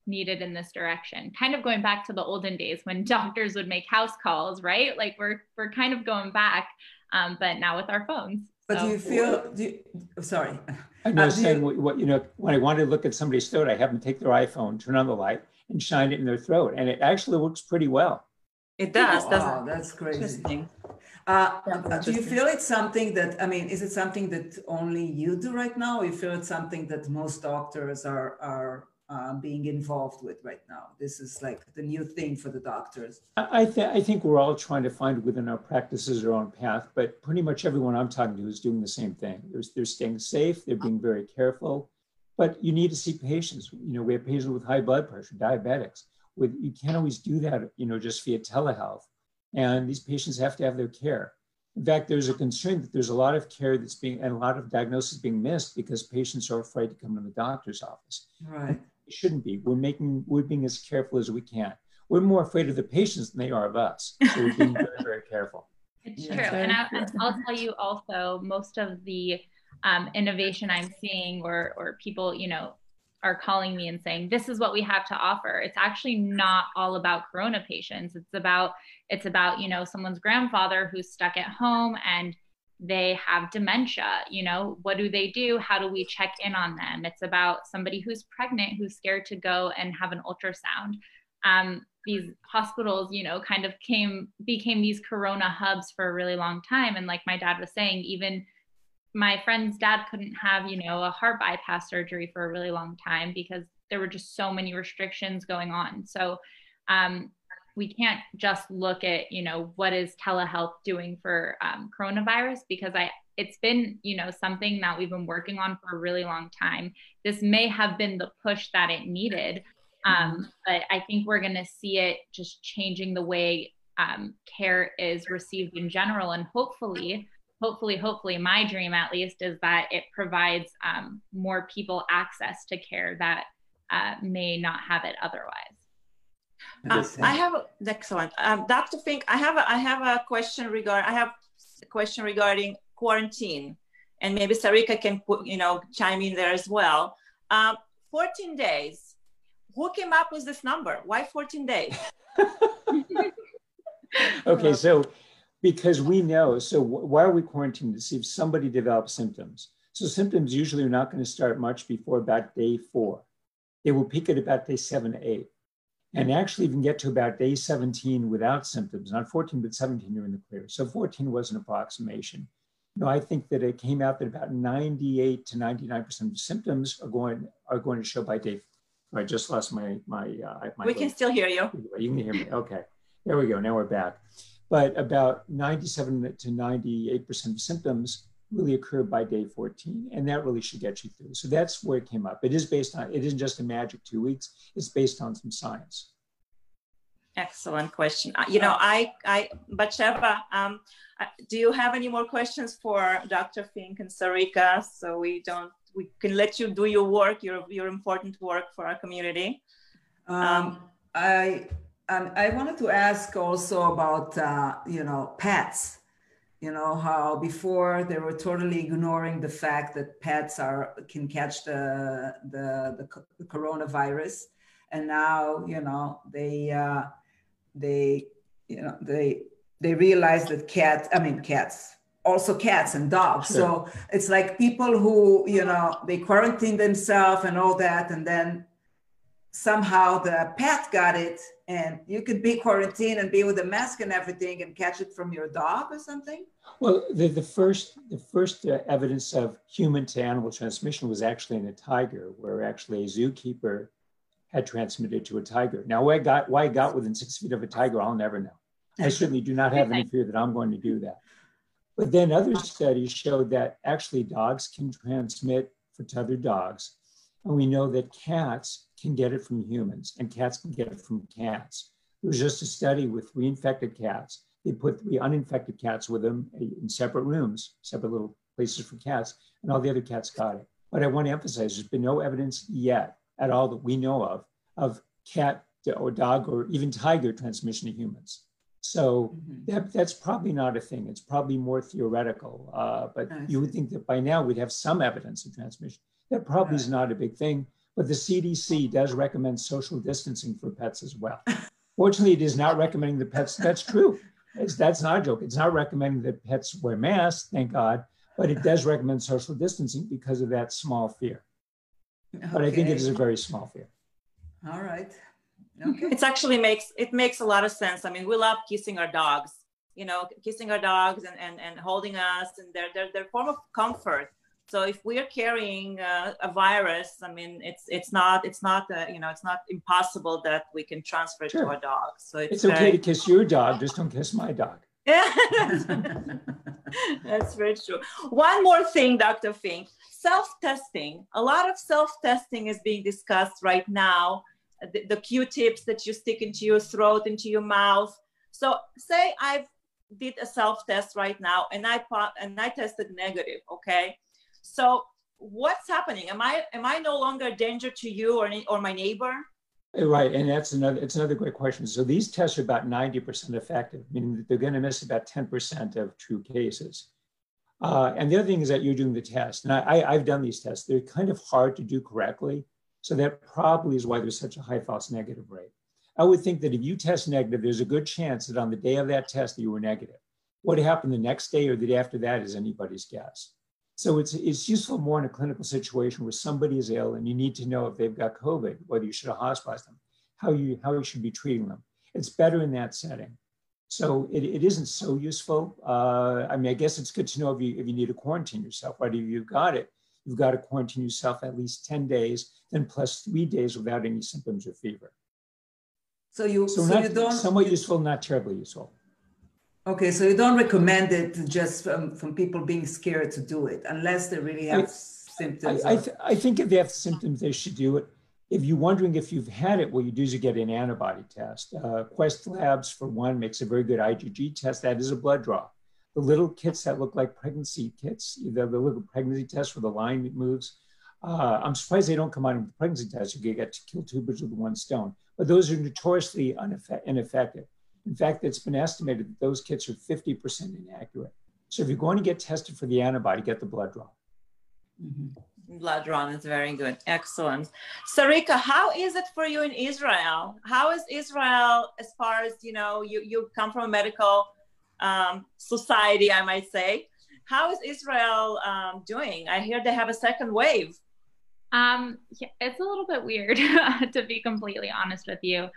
needed in this direction. Kind of going back to the olden days when <laughs> doctors would make house calls right? Like we're we're kind of going back um, but now with our phones. But so. do you feel do you, sorry. I know uh, saying you, what, what, you know when i want to look at somebody's throat i have them take their iphone turn on the light and shine it in their throat and it actually works pretty well it does oh, wow, that's crazy uh, do you feel it's something that i mean is it something that only you do right now or you feel it's something that most doctors are are uh, being involved with right now. This is like the new thing for the doctors. I, th- I think we're all trying to find within our practices our own path, but pretty much everyone I'm talking to is doing the same thing. They're, they're staying safe, they're being very careful, but you need to see patients. You know, we have patients with high blood pressure, diabetics. With you can't always do that, you know, just via telehealth. And these patients have to have their care. In fact, there's a concern that there's a lot of care that's being and a lot of diagnosis being missed because patients are afraid to come to the doctor's office. Right It shouldn't be. We're making we're being as careful as we can. We're more afraid of the patients than they are of us. So we're being very, very careful. <laughs> It's true. And I, will tell you also, most of the um, innovation I'm seeing or, or people, you know, are calling me and saying, this is what we have to offer. It's actually not all about Corona patients. It's about, it's about, you know, someone's grandfather who's stuck at home and they have dementia. You know what do they do? How do we check in on them? It's about somebody who's pregnant who's scared to go and have an ultrasound. Um, these hospitals you know kind of came became these corona hubs for a really long time. And like my dad was saying even my friend's dad couldn't have you know a heart bypass surgery for a really long time because there were just so many restrictions going on. So um, we can't just look at you know what is telehealth doing for um, coronavirus because i it's been you know something that we've been working on for a really long time. This may have been the push that it needed um, but i think we're going to see it just changing the way um, care is received in general and hopefully hopefully hopefully my dream at least is that it provides um, more people access to care that uh, may not have it otherwise uh, I have excellent, um, Dr. Fink. I have a, I have a question regard. I have a question regarding quarantine, and maybe Sarrica can put you know chime in there as well. Um, 14 days. Who came up with this number? Why 14 days? <laughs> okay, so because we know, so why are we quarantined to see if somebody develops symptoms? So symptoms usually are not going to start much before about day four. They will peak at about day seven to eight and actually even get to about day 17 without symptoms. Not 14, but 17, you're in the clear. So 14 was an approximation. You know, I think that it came out that about 98 to 99% of symptoms are going are going to show by day. I just lost my my. Uh, my we can still hear you. You can hear me. Okay, there we go. Now we're back. But about 97 to 98% of symptoms really occur by day 14 and that really should get you through. So that's where it came up. It is based on it isn't just a magic two weeks it's based on some science. Excellent question. You know i i Batsheva, um uh, do you have any more questions for dr fink and sarrica? So we don't we can let you do your work your your important work for our community. Um, um i um, i wanted to ask also about uh, you know pets. You know how before they were totally ignoring the fact that pets are can catch the the, the, the coronavirus. And now you know they uh, they you know they they realize that cats i mean cats also cats and dogs. Sure. so it's like people who you know they quarantine themselves and all that and then somehow the pet got it and you could be quarantined and be with a mask and everything and catch it from your dog or something? Well, the, the first the first uh, evidence of human to animal transmission was actually in a tiger, where actually a zookeeper had transmitted to a tiger. Now, why I got why I got within six feet of a tiger, I'll never know. I certainly do not have any fear that I'm going to do that. But then other studies showed that actually dogs can transmit for to other dogs, and we know that cats can get it from humans and cats can get it from cats. It was just a study with three infected cats. They put three uninfected cats with them in separate rooms, separate little places for cats, and all the other cats got it. But I want to emphasize there's been no evidence yet at all that we know of of cat or dog or even tiger transmission to humans. So mm-hmm. that, that's probably not a thing. It's probably more theoretical. Uh, but you would think that by now we'd have some evidence of transmission. That probably right. is not a big thing. But the CDC does recommend social distancing for pets as well. Fortunately, it is not recommending the pets. That's true. It's, that's not a joke. It's not recommending that pets wear masks, thank God, but it does recommend social distancing because of that small fear. Okay. But I think it is a very small fear. All right. Mm-hmm. Okay. It actually makes it makes a lot of sense. I mean, we love kissing our dogs, you know, kissing our dogs and, and, and holding us, and they're, they're, they're form of comfort. So if we're carrying uh, a virus, I mean, it's it's not it's not uh, you know it's not impossible that we can transfer it sure. to our dogs. So it's, it's okay very... to kiss your dog, just don't kiss my dog. Yeah, <laughs> that's very true. One more thing, Dr. Fink, self-testing. A lot of self-testing is being discussed right now. The, the Q-tips that you stick into your throat, into your mouth. So say I've did a self-test right now and I and I tested negative, okay? So what's happening? Am I am I no longer a danger to you or or my neighbor? Right, and that's another it's another great question. So these tests are about 90% effective, meaning that they're going to miss about 10% of true cases. Uh, and the other thing is that you're doing the test, and I, I, have done these tests. They're kind of hard to do correctly, so that probably is why there's such a high false negative rate. I would think that if you test negative, there's a good chance that on the day of that test that you were negative. What happened the next day or the day after that is anybody's guess. So it's, it's useful more in a clinical situation where somebody is ill and you need to know if they've got COVID, whether you should hospitalize them, how you, how you should be treating them. It's better in that setting. So it, it isn't so useful. Uh, I mean, I guess it's good to know if you, if you need to quarantine yourself? If you've got it, you've got to quarantine yourself at least 10 days, then plus three days without any symptoms or fever. So you, so, so not, you don't somewhat useful, not terribly useful. Okay, so you don't recommend it just from, from people being scared to do it unless they really have I, symptoms. I, I, th- I, think if they have symptoms, they should do it. If you're wondering if you've had it, what you do is you get an antibody test. Uh, Quest Labs, for one, makes a very good IgG test. That is a blood draw. The little kits that look like pregnancy kits, the, the little pregnancy test where the line moves, uh, I'm surprised they don't come out with the pregnancy test. You get to kill two birds with one stone. But those are notoriously ineffective. In fact, it's been estimated that those kits are 50% inaccurate. So if you're going to get tested for the antibody, get the blood draw. Mm-hmm. Blood draw is very good. Excellent. Sarrica, how is it for you in Israel? How is Israel as far as, you know, you, you come from a medical um, society, I might say. How is Israel um, doing? I hear they have a second wave. Um, yeah, it's a little bit weird, <laughs> to be completely honest with you.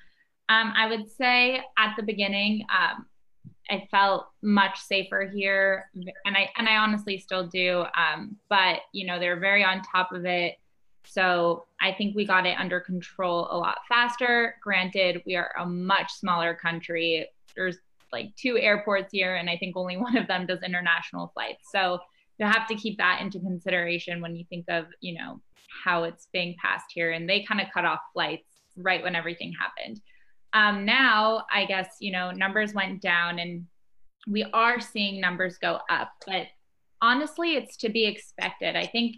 Um, I would say at the beginning, um, I felt much safer here, and I and I honestly still do. Um, but you know, they're very on top of it. So I think we got it under control a lot faster. Granted, we are a much smaller country. There's like two airports here, and I think only <laughs> one of them does international flights. So you have to keep that into consideration when you think of you know how it's being passed here. And they kind of cut off flights right when everything happened. Um, now, I guess, you know, numbers went down and we are seeing numbers go up, but honestly, it's to be expected. I think.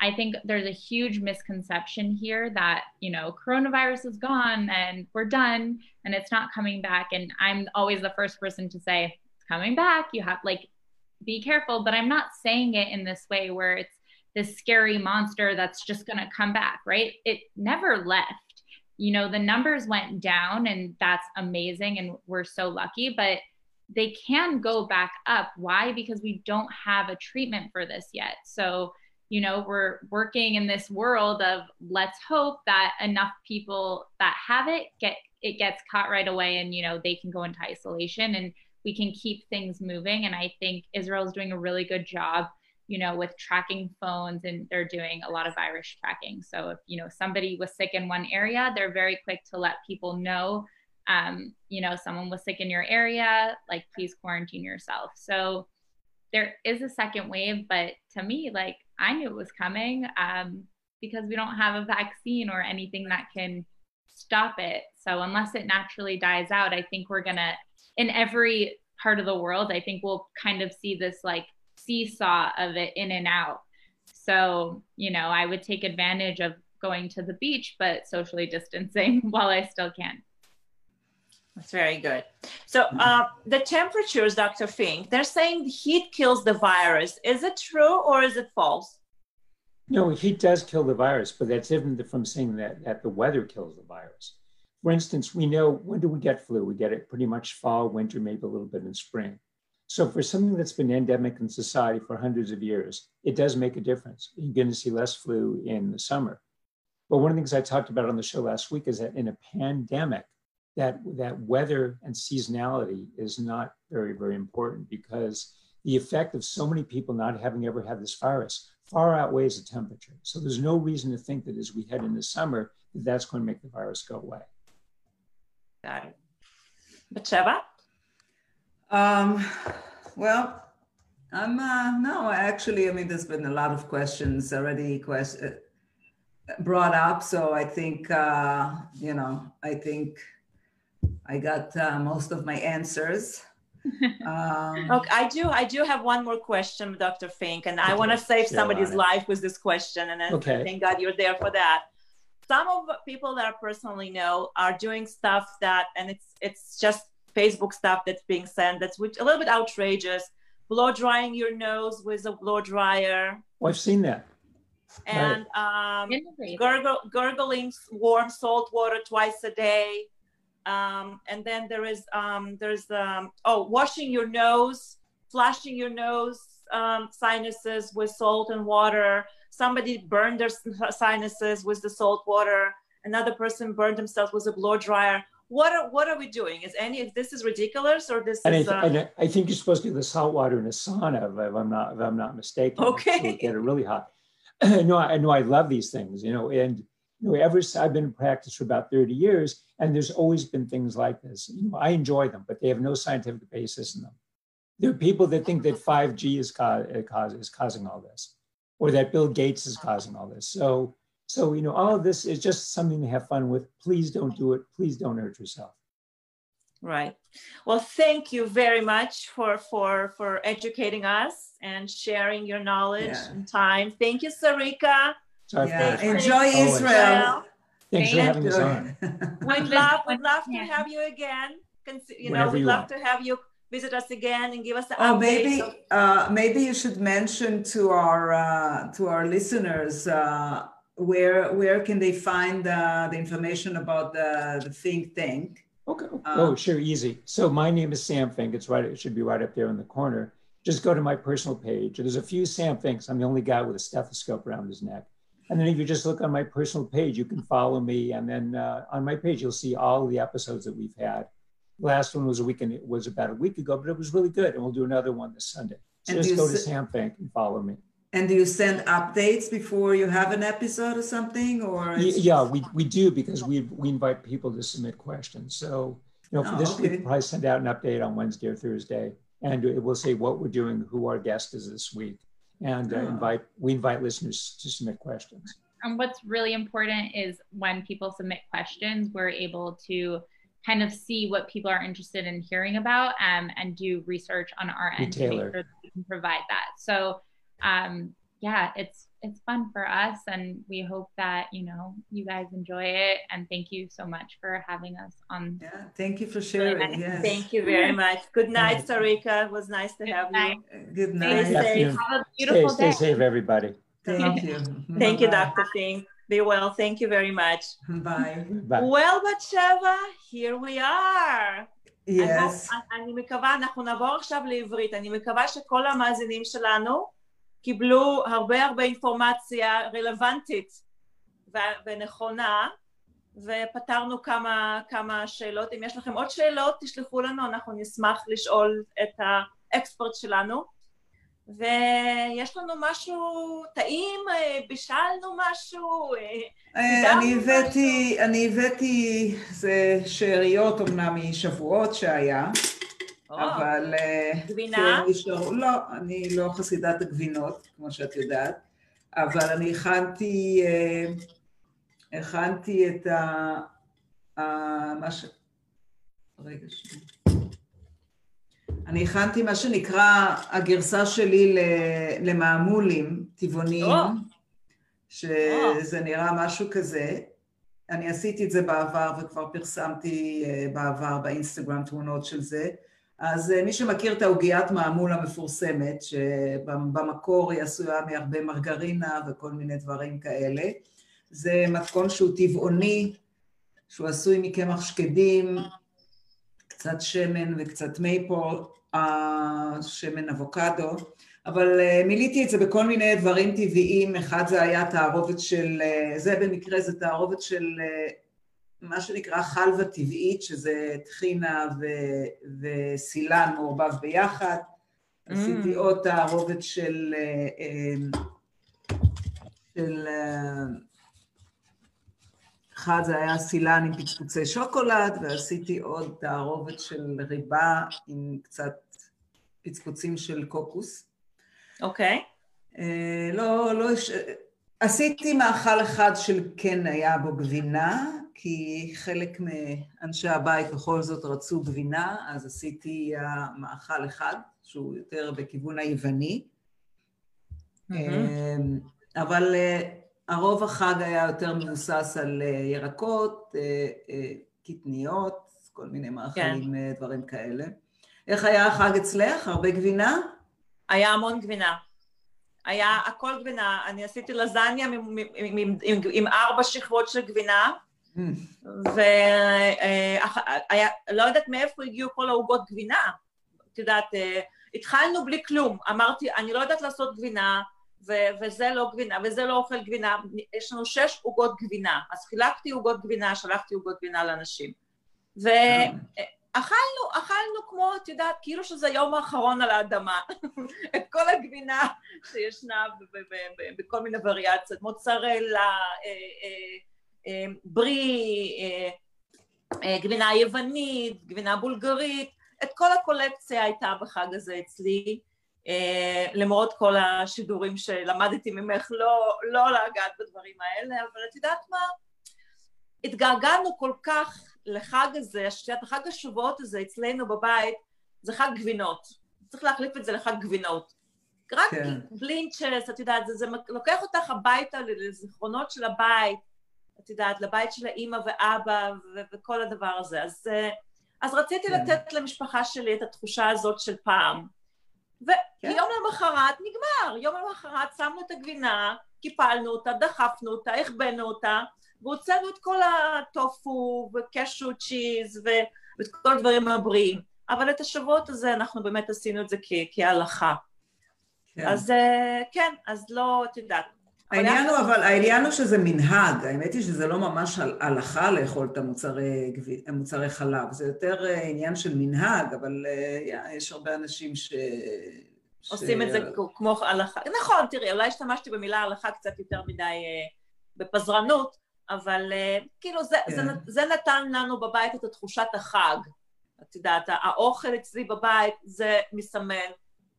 I think there's a huge misconception here that, you know, coronavirus is gone and we're done and it's not coming back. And I'm always the first person to say, it's coming back. You have like, be careful. But I'm not saying it in this way where it's this scary monster that's just going to come back, right? It never left you know the numbers went down and that's amazing and we're so lucky but they can go back up. Why? Because we don't have a treatment for this yet. So you know we're working in this world of let's hope that enough people that have it get it gets caught right away and you know they can go into isolation and we can keep things moving. And i think israel is doing a really good job you know with tracking phones and they're doing a lot of virus tracking so if you know somebody was sick in one area they're very quick to let people know um, you know someone was sick in your area like please quarantine yourself so there is a second wave but to me like i knew it was coming um, because we don't have a vaccine or anything that can stop it. So unless it naturally dies out, I think we're gonna in every part of the world, I think we'll kind of see this like seesaw of it in and out. So, you know, I would take advantage of going to the beach, but socially distancing <laughs> while I still can. That's very good. So uh, the temperatures, Dr. Fink, they're saying the heat kills the virus. Is it true or is it false? No, heat does kill the virus, but that's different from saying that, that the weather kills the virus. For instance, we know when do we get flu? We get it pretty much fall, winter, maybe a little bit in spring. So for something that's been endemic in society for hundreds of years, it does make a difference. You're going to see less flu in the summer. But one of the things I talked about on the show last week is that in a pandemic, that, that weather and seasonality is not very, very important because the effect of so many people not having ever had this virus far outweighs the temperature. So there's no reason to think that as we head into summer, that that's going to make the virus go away. Got it. Batsheva? Um, well, I'm uh, no, actually, I mean, there's been a lot of questions already quest- uh, brought up. So I think, uh, you know, I think I got uh, most of my answers. <laughs> Um, okay, I do. I do have one more question, Dr. Fink, and I want to save somebody's life with this question. And okay. thank God you're there for that. Some of the people that I personally know are doing stuff that, and it's it's just Facebook stuff that's being sent that's which, a little bit outrageous. Blow drying your nose with a blow dryer. Oh, I've seen that. And um, gurgle, gurgling warm salt water twice a day um, and then there is um, there's um, oh washing your nose, flushing your nose um, sinuses with salt and water. Somebody burned their sinuses with the salt water. Another person burned themselves with a blow dryer. What are what are we doing? Is any of this is ridiculous or this and is? I, th- uh... I, think you're supposed to do the salt water in a sauna, if I'm not if I'm not mistaken. Okay. Get it really hot. <clears throat> no, I know I love these things, you know, and you know, ever I've been in practice for about 30 years, and there's always been things like this. You know, I enjoy them, but they have no scientific basis in them. There are people that think that 5G is, ca- is causing all this, or that Bill Gates is causing all this. So, so you know, all of this is just something to have fun with. Please don't do it. Please don't hurt yourself. Right. Well, thank you very much for for for educating us and sharing your knowledge yeah. and time. Thank you, Sarrica. Sorry yeah, enjoy Israel. Thanks for having us on. We'd love, we'd love to have you again. You know, we'd love to have you visit us again and give us the oh, maybe uh, maybe you should mention to our uh, to our listeners uh, where where can they find the information about the the Fink Tank. Okay. Uh, oh, sure, easy. So my name is Sam Fink. It's right. It should be right up there in the corner. Just go to my personal page. There's a few Sam Finks. I'm the only guy with a stethoscope around his neck. And then if you just look on my personal page, you can follow me. And then uh, on my page, you'll see all the episodes that we've had. The last one was a week and it was about a week ago, but it was really good. And we'll do another one this Sunday. So and just go to Sam Fink and follow me. And do you send updates before you have an episode or something? Or yeah, we, we do because we we invite people to submit questions. So you know, for oh, this okay. we'll probably send out an update on Wednesday or Thursday, and it will say what we're doing, who our guest is this week, and uh, invite we invite listeners to submit questions. And what's really important is when people submit questions, we're able to kind of see what people are interested in hearing about um, and do research on our end to make sure that we can provide that. So um, yeah, it's it's fun for us, and we hope that you know you guys enjoy it. And thank you so much for having us on. Yeah, thank you for sharing. Nice. yes. Thank you very <laughs> much. Good night, Sarrica. It was nice to Good have night. you. Good night. Stay safe. Have a beautiful stay, day. Stay safe, everybody. Thank you. thank you, <laughs> Dr. Fink. Be well. Thank you very much. Bye. Bye. Well, Batsheva, here we are. Yes. אני מקווה, אנחנו נעבור עכשיו לעברית. אני מקווה שכל המאזינים שלנו קיבלו הרבה הרבה אינפורמציה רלוונטית ונכונה ופתרנו כמה, כמה שאלות. אם יש לכם עוד שאלות, תשלחו לנו, אנחנו נשמח לשאול את האקספרט שלנו. ויש לנו משהו טעים, אה, בישלנו משהו, אה, אני הבאתי, אני הבאתי, זה שאריות אמנם משבועות שהיה, אבל... אה, גבינה? לא, אני לא חסידת הגבינות, כמו שאת יודעת, אבל אני הכנתי, הכנתי את ה... מה ש... רגע שנייה. אני הכנתי מה שנקרא הגרסה שלי למעמולים טבעוניים, שזה נראה משהו כזה. אני עשיתי את זה בעבר וכבר פרסמתי אה, בעבר באינסטגרם תמונות של זה. אז אה, מי שמכיר את העוגיית מעמול המפורסמת, שבמקור היא עשויה מהרבה מרגרינה וכל מיני דברים כאלה, זה מתכון שהוא טבעוני, שהוא עשוי מקמח שקדים, קצת שמן וקצת מייפול, שמן אבוקדו, אבל אה, מילאתי את זה בכל מיני דברים טבעיים, אחד זה היה תערובת של, אה, זה במקרה זה תערובת של אה, מה שנקרא חלבה טבעית, שזה טחינה ו- וסילן מעורבב ביחד, mm. עשיתי עוד תערובת של, של אחד זה היה סילן עם פצפוצי שוקולד, ועשיתי עוד תערובת של ריבה עם קצת פצפוצים של קוקוס. אוקיי. Okay. אה, לא, לא, עשיתי מאכל אחד של כן היה בו גבינה, כי חלק מאנשי הבית בכל זאת רצו גבינה, אז עשיתי מאכל אחד, שהוא יותר בכיוון היווני. Mm-hmm. אבל אה, הרוב החג היה יותר מבוסס על אה, ירקות, קטניות, כל מיני מאכלים, כן. דברים כאלה. איך היה החג אצלך? הרבה גבינה? היה המון גבינה. היה הכל גבינה. אני עשיתי לזניה עם, עם, עם, עם, עם ארבע שכבות של גבינה. ולא יודעת מאיפה הגיעו כל העוגות גבינה. את יודעת, התחלנו בלי כלום. אמרתי, אני לא יודעת לעשות גבינה, ו- וזה לא גבינה, וזה לא אוכל גבינה, יש לנו שש עוגות גבינה, אז חילקתי עוגות גבינה, שלחתי עוגות גבינה לאנשים. ואכלנו, אכלנו כמו, את יודעת, כאילו שזה היום האחרון על האדמה, <laughs> את כל הגבינה שישנה בכל מיני וריאציות, מוצרלה, אה, אה, אה, ברי, גבינה יוונית, גבינה בולגרית, את כל הקולקציה הייתה בחג הזה אצלי, אה, למרות כל השידורים שלמדתי ממך לא, לא לגעת בדברים האלה, אבל את יודעת מה? התגעגענו כל כך לחג הזה, שאת החג השבועות הזה אצלנו בבית, זה חג גבינות. צריך להחליף את זה לחג גבינות. רק כן. בלינצ'ס, את יודעת, זה, זה לוקח אותך הביתה לזיכרונות של הבית, את יודעת, לבית של האימא ואבא ו- וכל הדבר הזה. אז, אה, אז רציתי כן. לתת למשפחה שלי את התחושה הזאת של פעם. ויום כן. למחרת נגמר, יום למחרת שמנו את הגבינה, קיפלנו אותה, דחפנו אותה, החבאנו אותה, והוצאנו את כל הטופו וקשו צ'יז ואת כל הדברים הבריאים. אבל את השבועות הזה אנחנו באמת עשינו את זה כ- כהלכה. כן. אז אה, כן, אז לא, את יודעת. העניין הוא, אבל העניין הוא שזה מנהג, האמת היא שזה לא ממש הלכה לאכול את המוצרי, המוצרי חלב, זה יותר אה, עניין של מנהג, אבל אה, יש הרבה אנשים ש... עושים ש... את זה כמו הלכה. נכון, תראי, אולי השתמשתי במילה הלכה קצת יותר מדי אה, בפזרנות, אבל כאילו זה, כן. זה, זה נתן לנו בבית את תחושת החג. את יודעת, האוכל אצלי בבית זה מסמן,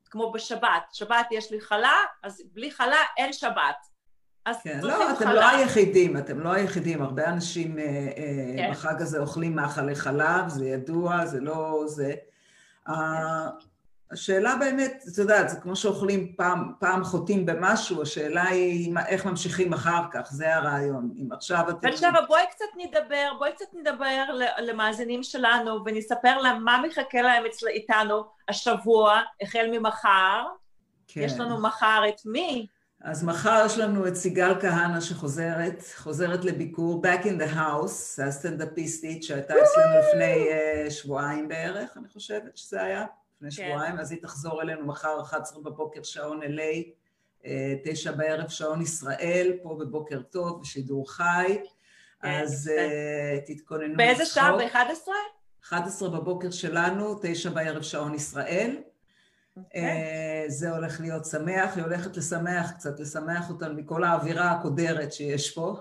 כמו בשבת. שבת יש לי חלה, אז בלי חלה אין שבת. כן, לא, אתם לא היחידים, אתם לא היחידים, הרבה אנשים אה, אה, כן. בחג הזה אוכלים מאכלי חלב, זה ידוע, זה לא זה. השאלה באמת, את יודעת, זה כמו שאוכלים פעם, פעם חוטאים במשהו, השאלה היא איך ממשיכים אחר כך, זה הרעיון. אם עכשיו אתם... עכשיו בואי קצת נדבר, בואי קצת נדבר למאזינים שלנו ונספר להם מה מחכה להם אצל, איתנו השבוע, החל ממחר. כן. יש לנו מחר את מי? אז מחר יש לנו את סיגל כהנא שחוזרת, חוזרת לביקור, Back in the House, הסטנדאפיסטית שהייתה אצלנו לפני uh, שבועיים בערך, אני חושבת שזה היה, לפני כן. שבועיים, אז היא תחזור אלינו מחר 11 בבוקר שעון LA, uh, 9 בערב שעון ישראל, פה בבוקר טוב, בשידור חי. אז uh, תתכוננו באיזה שעה? ב-11? 11 בבוקר שלנו, 9 בערב שעון ישראל. אוקיי. Uh, זה הולך להיות שמח, היא הולכת לשמח קצת, לשמח אותנו מכל האווירה הקודרת שיש פה.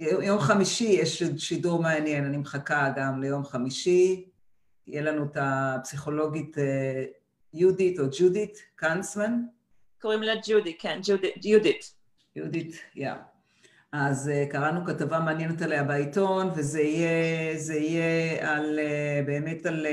ויום uh, חמישי יש שידור מעניין, אני מחכה גם ליום חמישי. יהיה לנו את הפסיכולוגית uh, יהודית או ג'ודית קאנסמן. קוראים לה ג'ודי, כן, ג'ודית. יהודית, יהודית, יא. אז קראנו כתבה מעניינת עליה בעיתון, וזה יהיה, זה יהיה על, באמת על,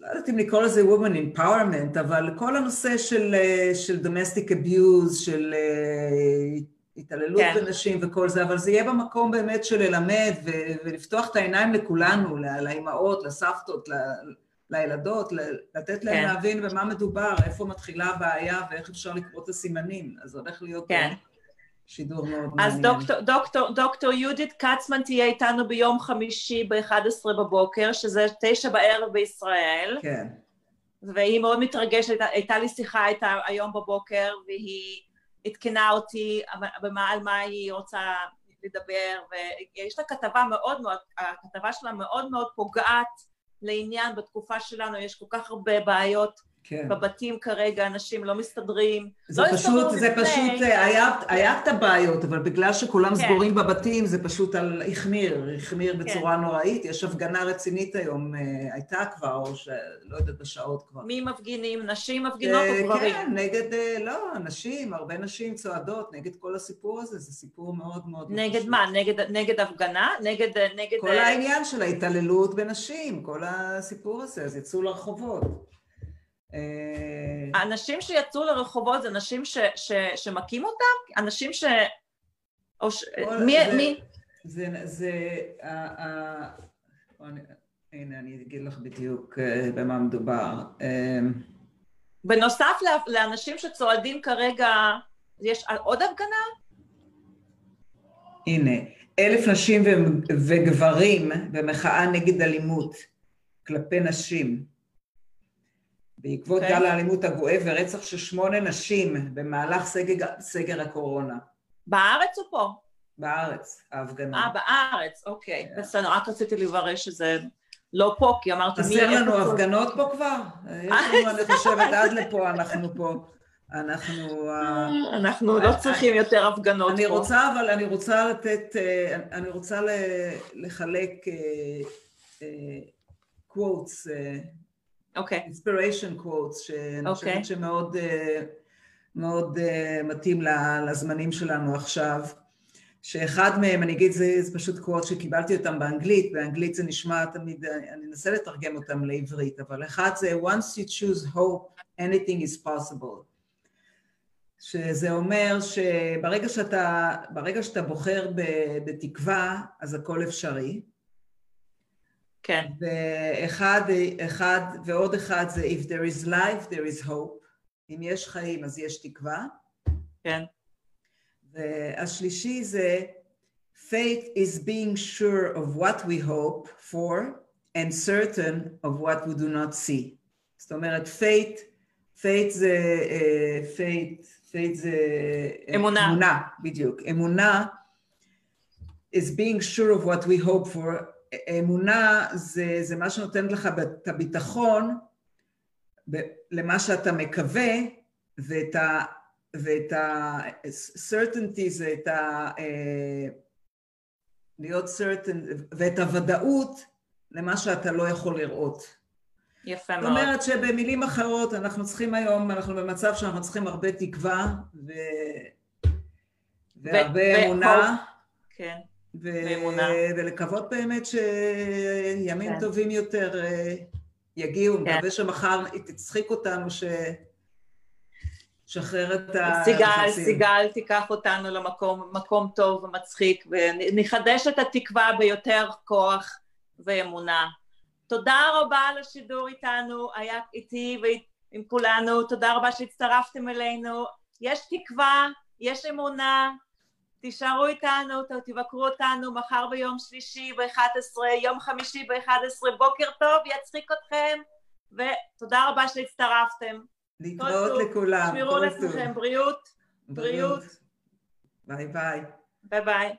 לא יודעת אם לקרוא לזה woman empowerment, אבל כל הנושא של, uh, של domestic abuse, של uh, התעללות כן. בנשים וכל זה, אבל זה יהיה במקום באמת של ללמד ו- ולפתוח את העיניים לכולנו, לאימהות, לסבתות, ל- לילדות, לתת להם כן. להבין במה מדובר, איפה מתחילה הבעיה ואיך אפשר לקרוא את הסימנים. אז הולך להיות כן. שידור מאוד מעניין. אז דוקטור, דוקטור, דוקטור יהודית קצמן תהיה איתנו ביום חמישי ב-11 בבוקר, שזה תשע בערב בישראל. כן. והיא מאוד מתרגשת, הייתה לי שיחה איתה היום בבוקר, והיא עדכנה אותי במה, על מה היא רוצה לדבר, ויש לה כתבה מאוד מאוד, הכתבה שלה מאוד מאוד פוגעת לעניין, בתקופה שלנו יש כל כך הרבה בעיות כן. בבתים כרגע, אנשים לא מסתדרים. זה לא פשוט, זה לפני. פשוט, אה, היה, היה את הבעיות, אבל בגלל שכולם כן. סגורים בבתים, זה פשוט על, החמיר, החמיר כן. בצורה כן. נוראית. יש הפגנה רצינית היום, אה, הייתה כבר, או שלא יודעת, בשעות כבר. מי מפגינים? נשים מפגינות או גברים? כן, נגד, לא, נשים, הרבה נשים צועדות נגד כל הסיפור הזה, זה סיפור מאוד מאוד... נגד פשוט. מה? נגד, נגד הפגנה? נגד... נגד כל העניין של ההתעללות בנשים, כל הסיפור הזה, אז יצאו לרחובות. האנשים אה, שיצאו לרחובות זה אנשים ש, ש, שמכים אותם? אנשים ש... או ש... מי... זה, מי? זה... זה uh, uh, הנה, אני אגיד לך בדיוק uh, במה מדובר. Uh, בנוסף לאנשים שצועדים כרגע, יש עוד הפגנה? הנה, אלף נשים וגברים במחאה נגד אלימות כלפי נשים. בעקבות okay. אוקיי. גל האלימות הגואה ורצח של שמונה נשים במהלך סגר, סגר הקורונה. בארץ או פה? בארץ, ההפגנה. אה, בארץ, אוקיי. Okay. בסדר, רק רציתי לברר שזה לא פה, כי אמרתי... חסר לנו הפגנות פה כבר? יש לנו, אני חושבת, עד לפה אנחנו פה. אנחנו... אה, אנחנו לא צריכים יותר הפגנות פה. אני רוצה, אבל אני רוצה לתת, אה, אני רוצה לחלק quotes אוקיי. inspiration quotes, שאני חושבת אוקיי. שמאוד אה, מאוד אה, מתאים לזמנים שלנו עכשיו. שאחד מהם, אני אגיד, זה, זה פשוט קוואט שקיבלתי אותם באנגלית, באנגלית זה נשמע תמיד, אני אנסה לתרגם אותם לעברית, אבל אחד זה once you choose hope, anything is possible. שזה אומר שברגע שאתה, שאתה בוחר בתקווה, אז הכל אפשרי. כן. ואחד, אחד, ועוד אחד זה If there is life, there is hope. אם יש חיים, אז יש תקווה. כן. והשלישי זה Faith is being sure of what we hope for and certain of what we do not see. זאת אומרת, faith, faith זה, uh, faith, faith זה... אמונה. אמונה, בדיוק. אמונה is being sure of what we hope for אמונה זה, זה מה שנותן לך את הביטחון למה שאתה מקווה ואת ה... ואת ה-certainty זה את ה... אה, להיות certain ואת הוודאות למה שאתה לא יכול לראות. יפה מאוד. זאת אומרת שבמילים אחרות אנחנו צריכים היום, אנחנו במצב שאנחנו צריכים הרבה תקווה ו... והרבה אמונה. כן. ו- ולקוות באמת שימים כן. טובים יותר אה, יגיעו, כן. מקווה שמחר תצחיק אותנו ש... שחרר את הלחצים. סיגל תיקח אותנו למקום מקום טוב ומצחיק, ונחדש את התקווה ביותר כוח ואמונה. תודה רבה על השידור איתנו, היה איתי ועם כולנו, תודה רבה שהצטרפתם אלינו. יש תקווה, יש אמונה, תישארו איתנו, תבקרו אותנו מחר ביום שלישי ב-11, יום חמישי ב-11, בוקר טוב, יצחיק אתכם, ותודה רבה שהצטרפתם. להתראות לכולם. שמירו לעצמכם, בריאות. בריאות. ביי ביי. ביי ביי.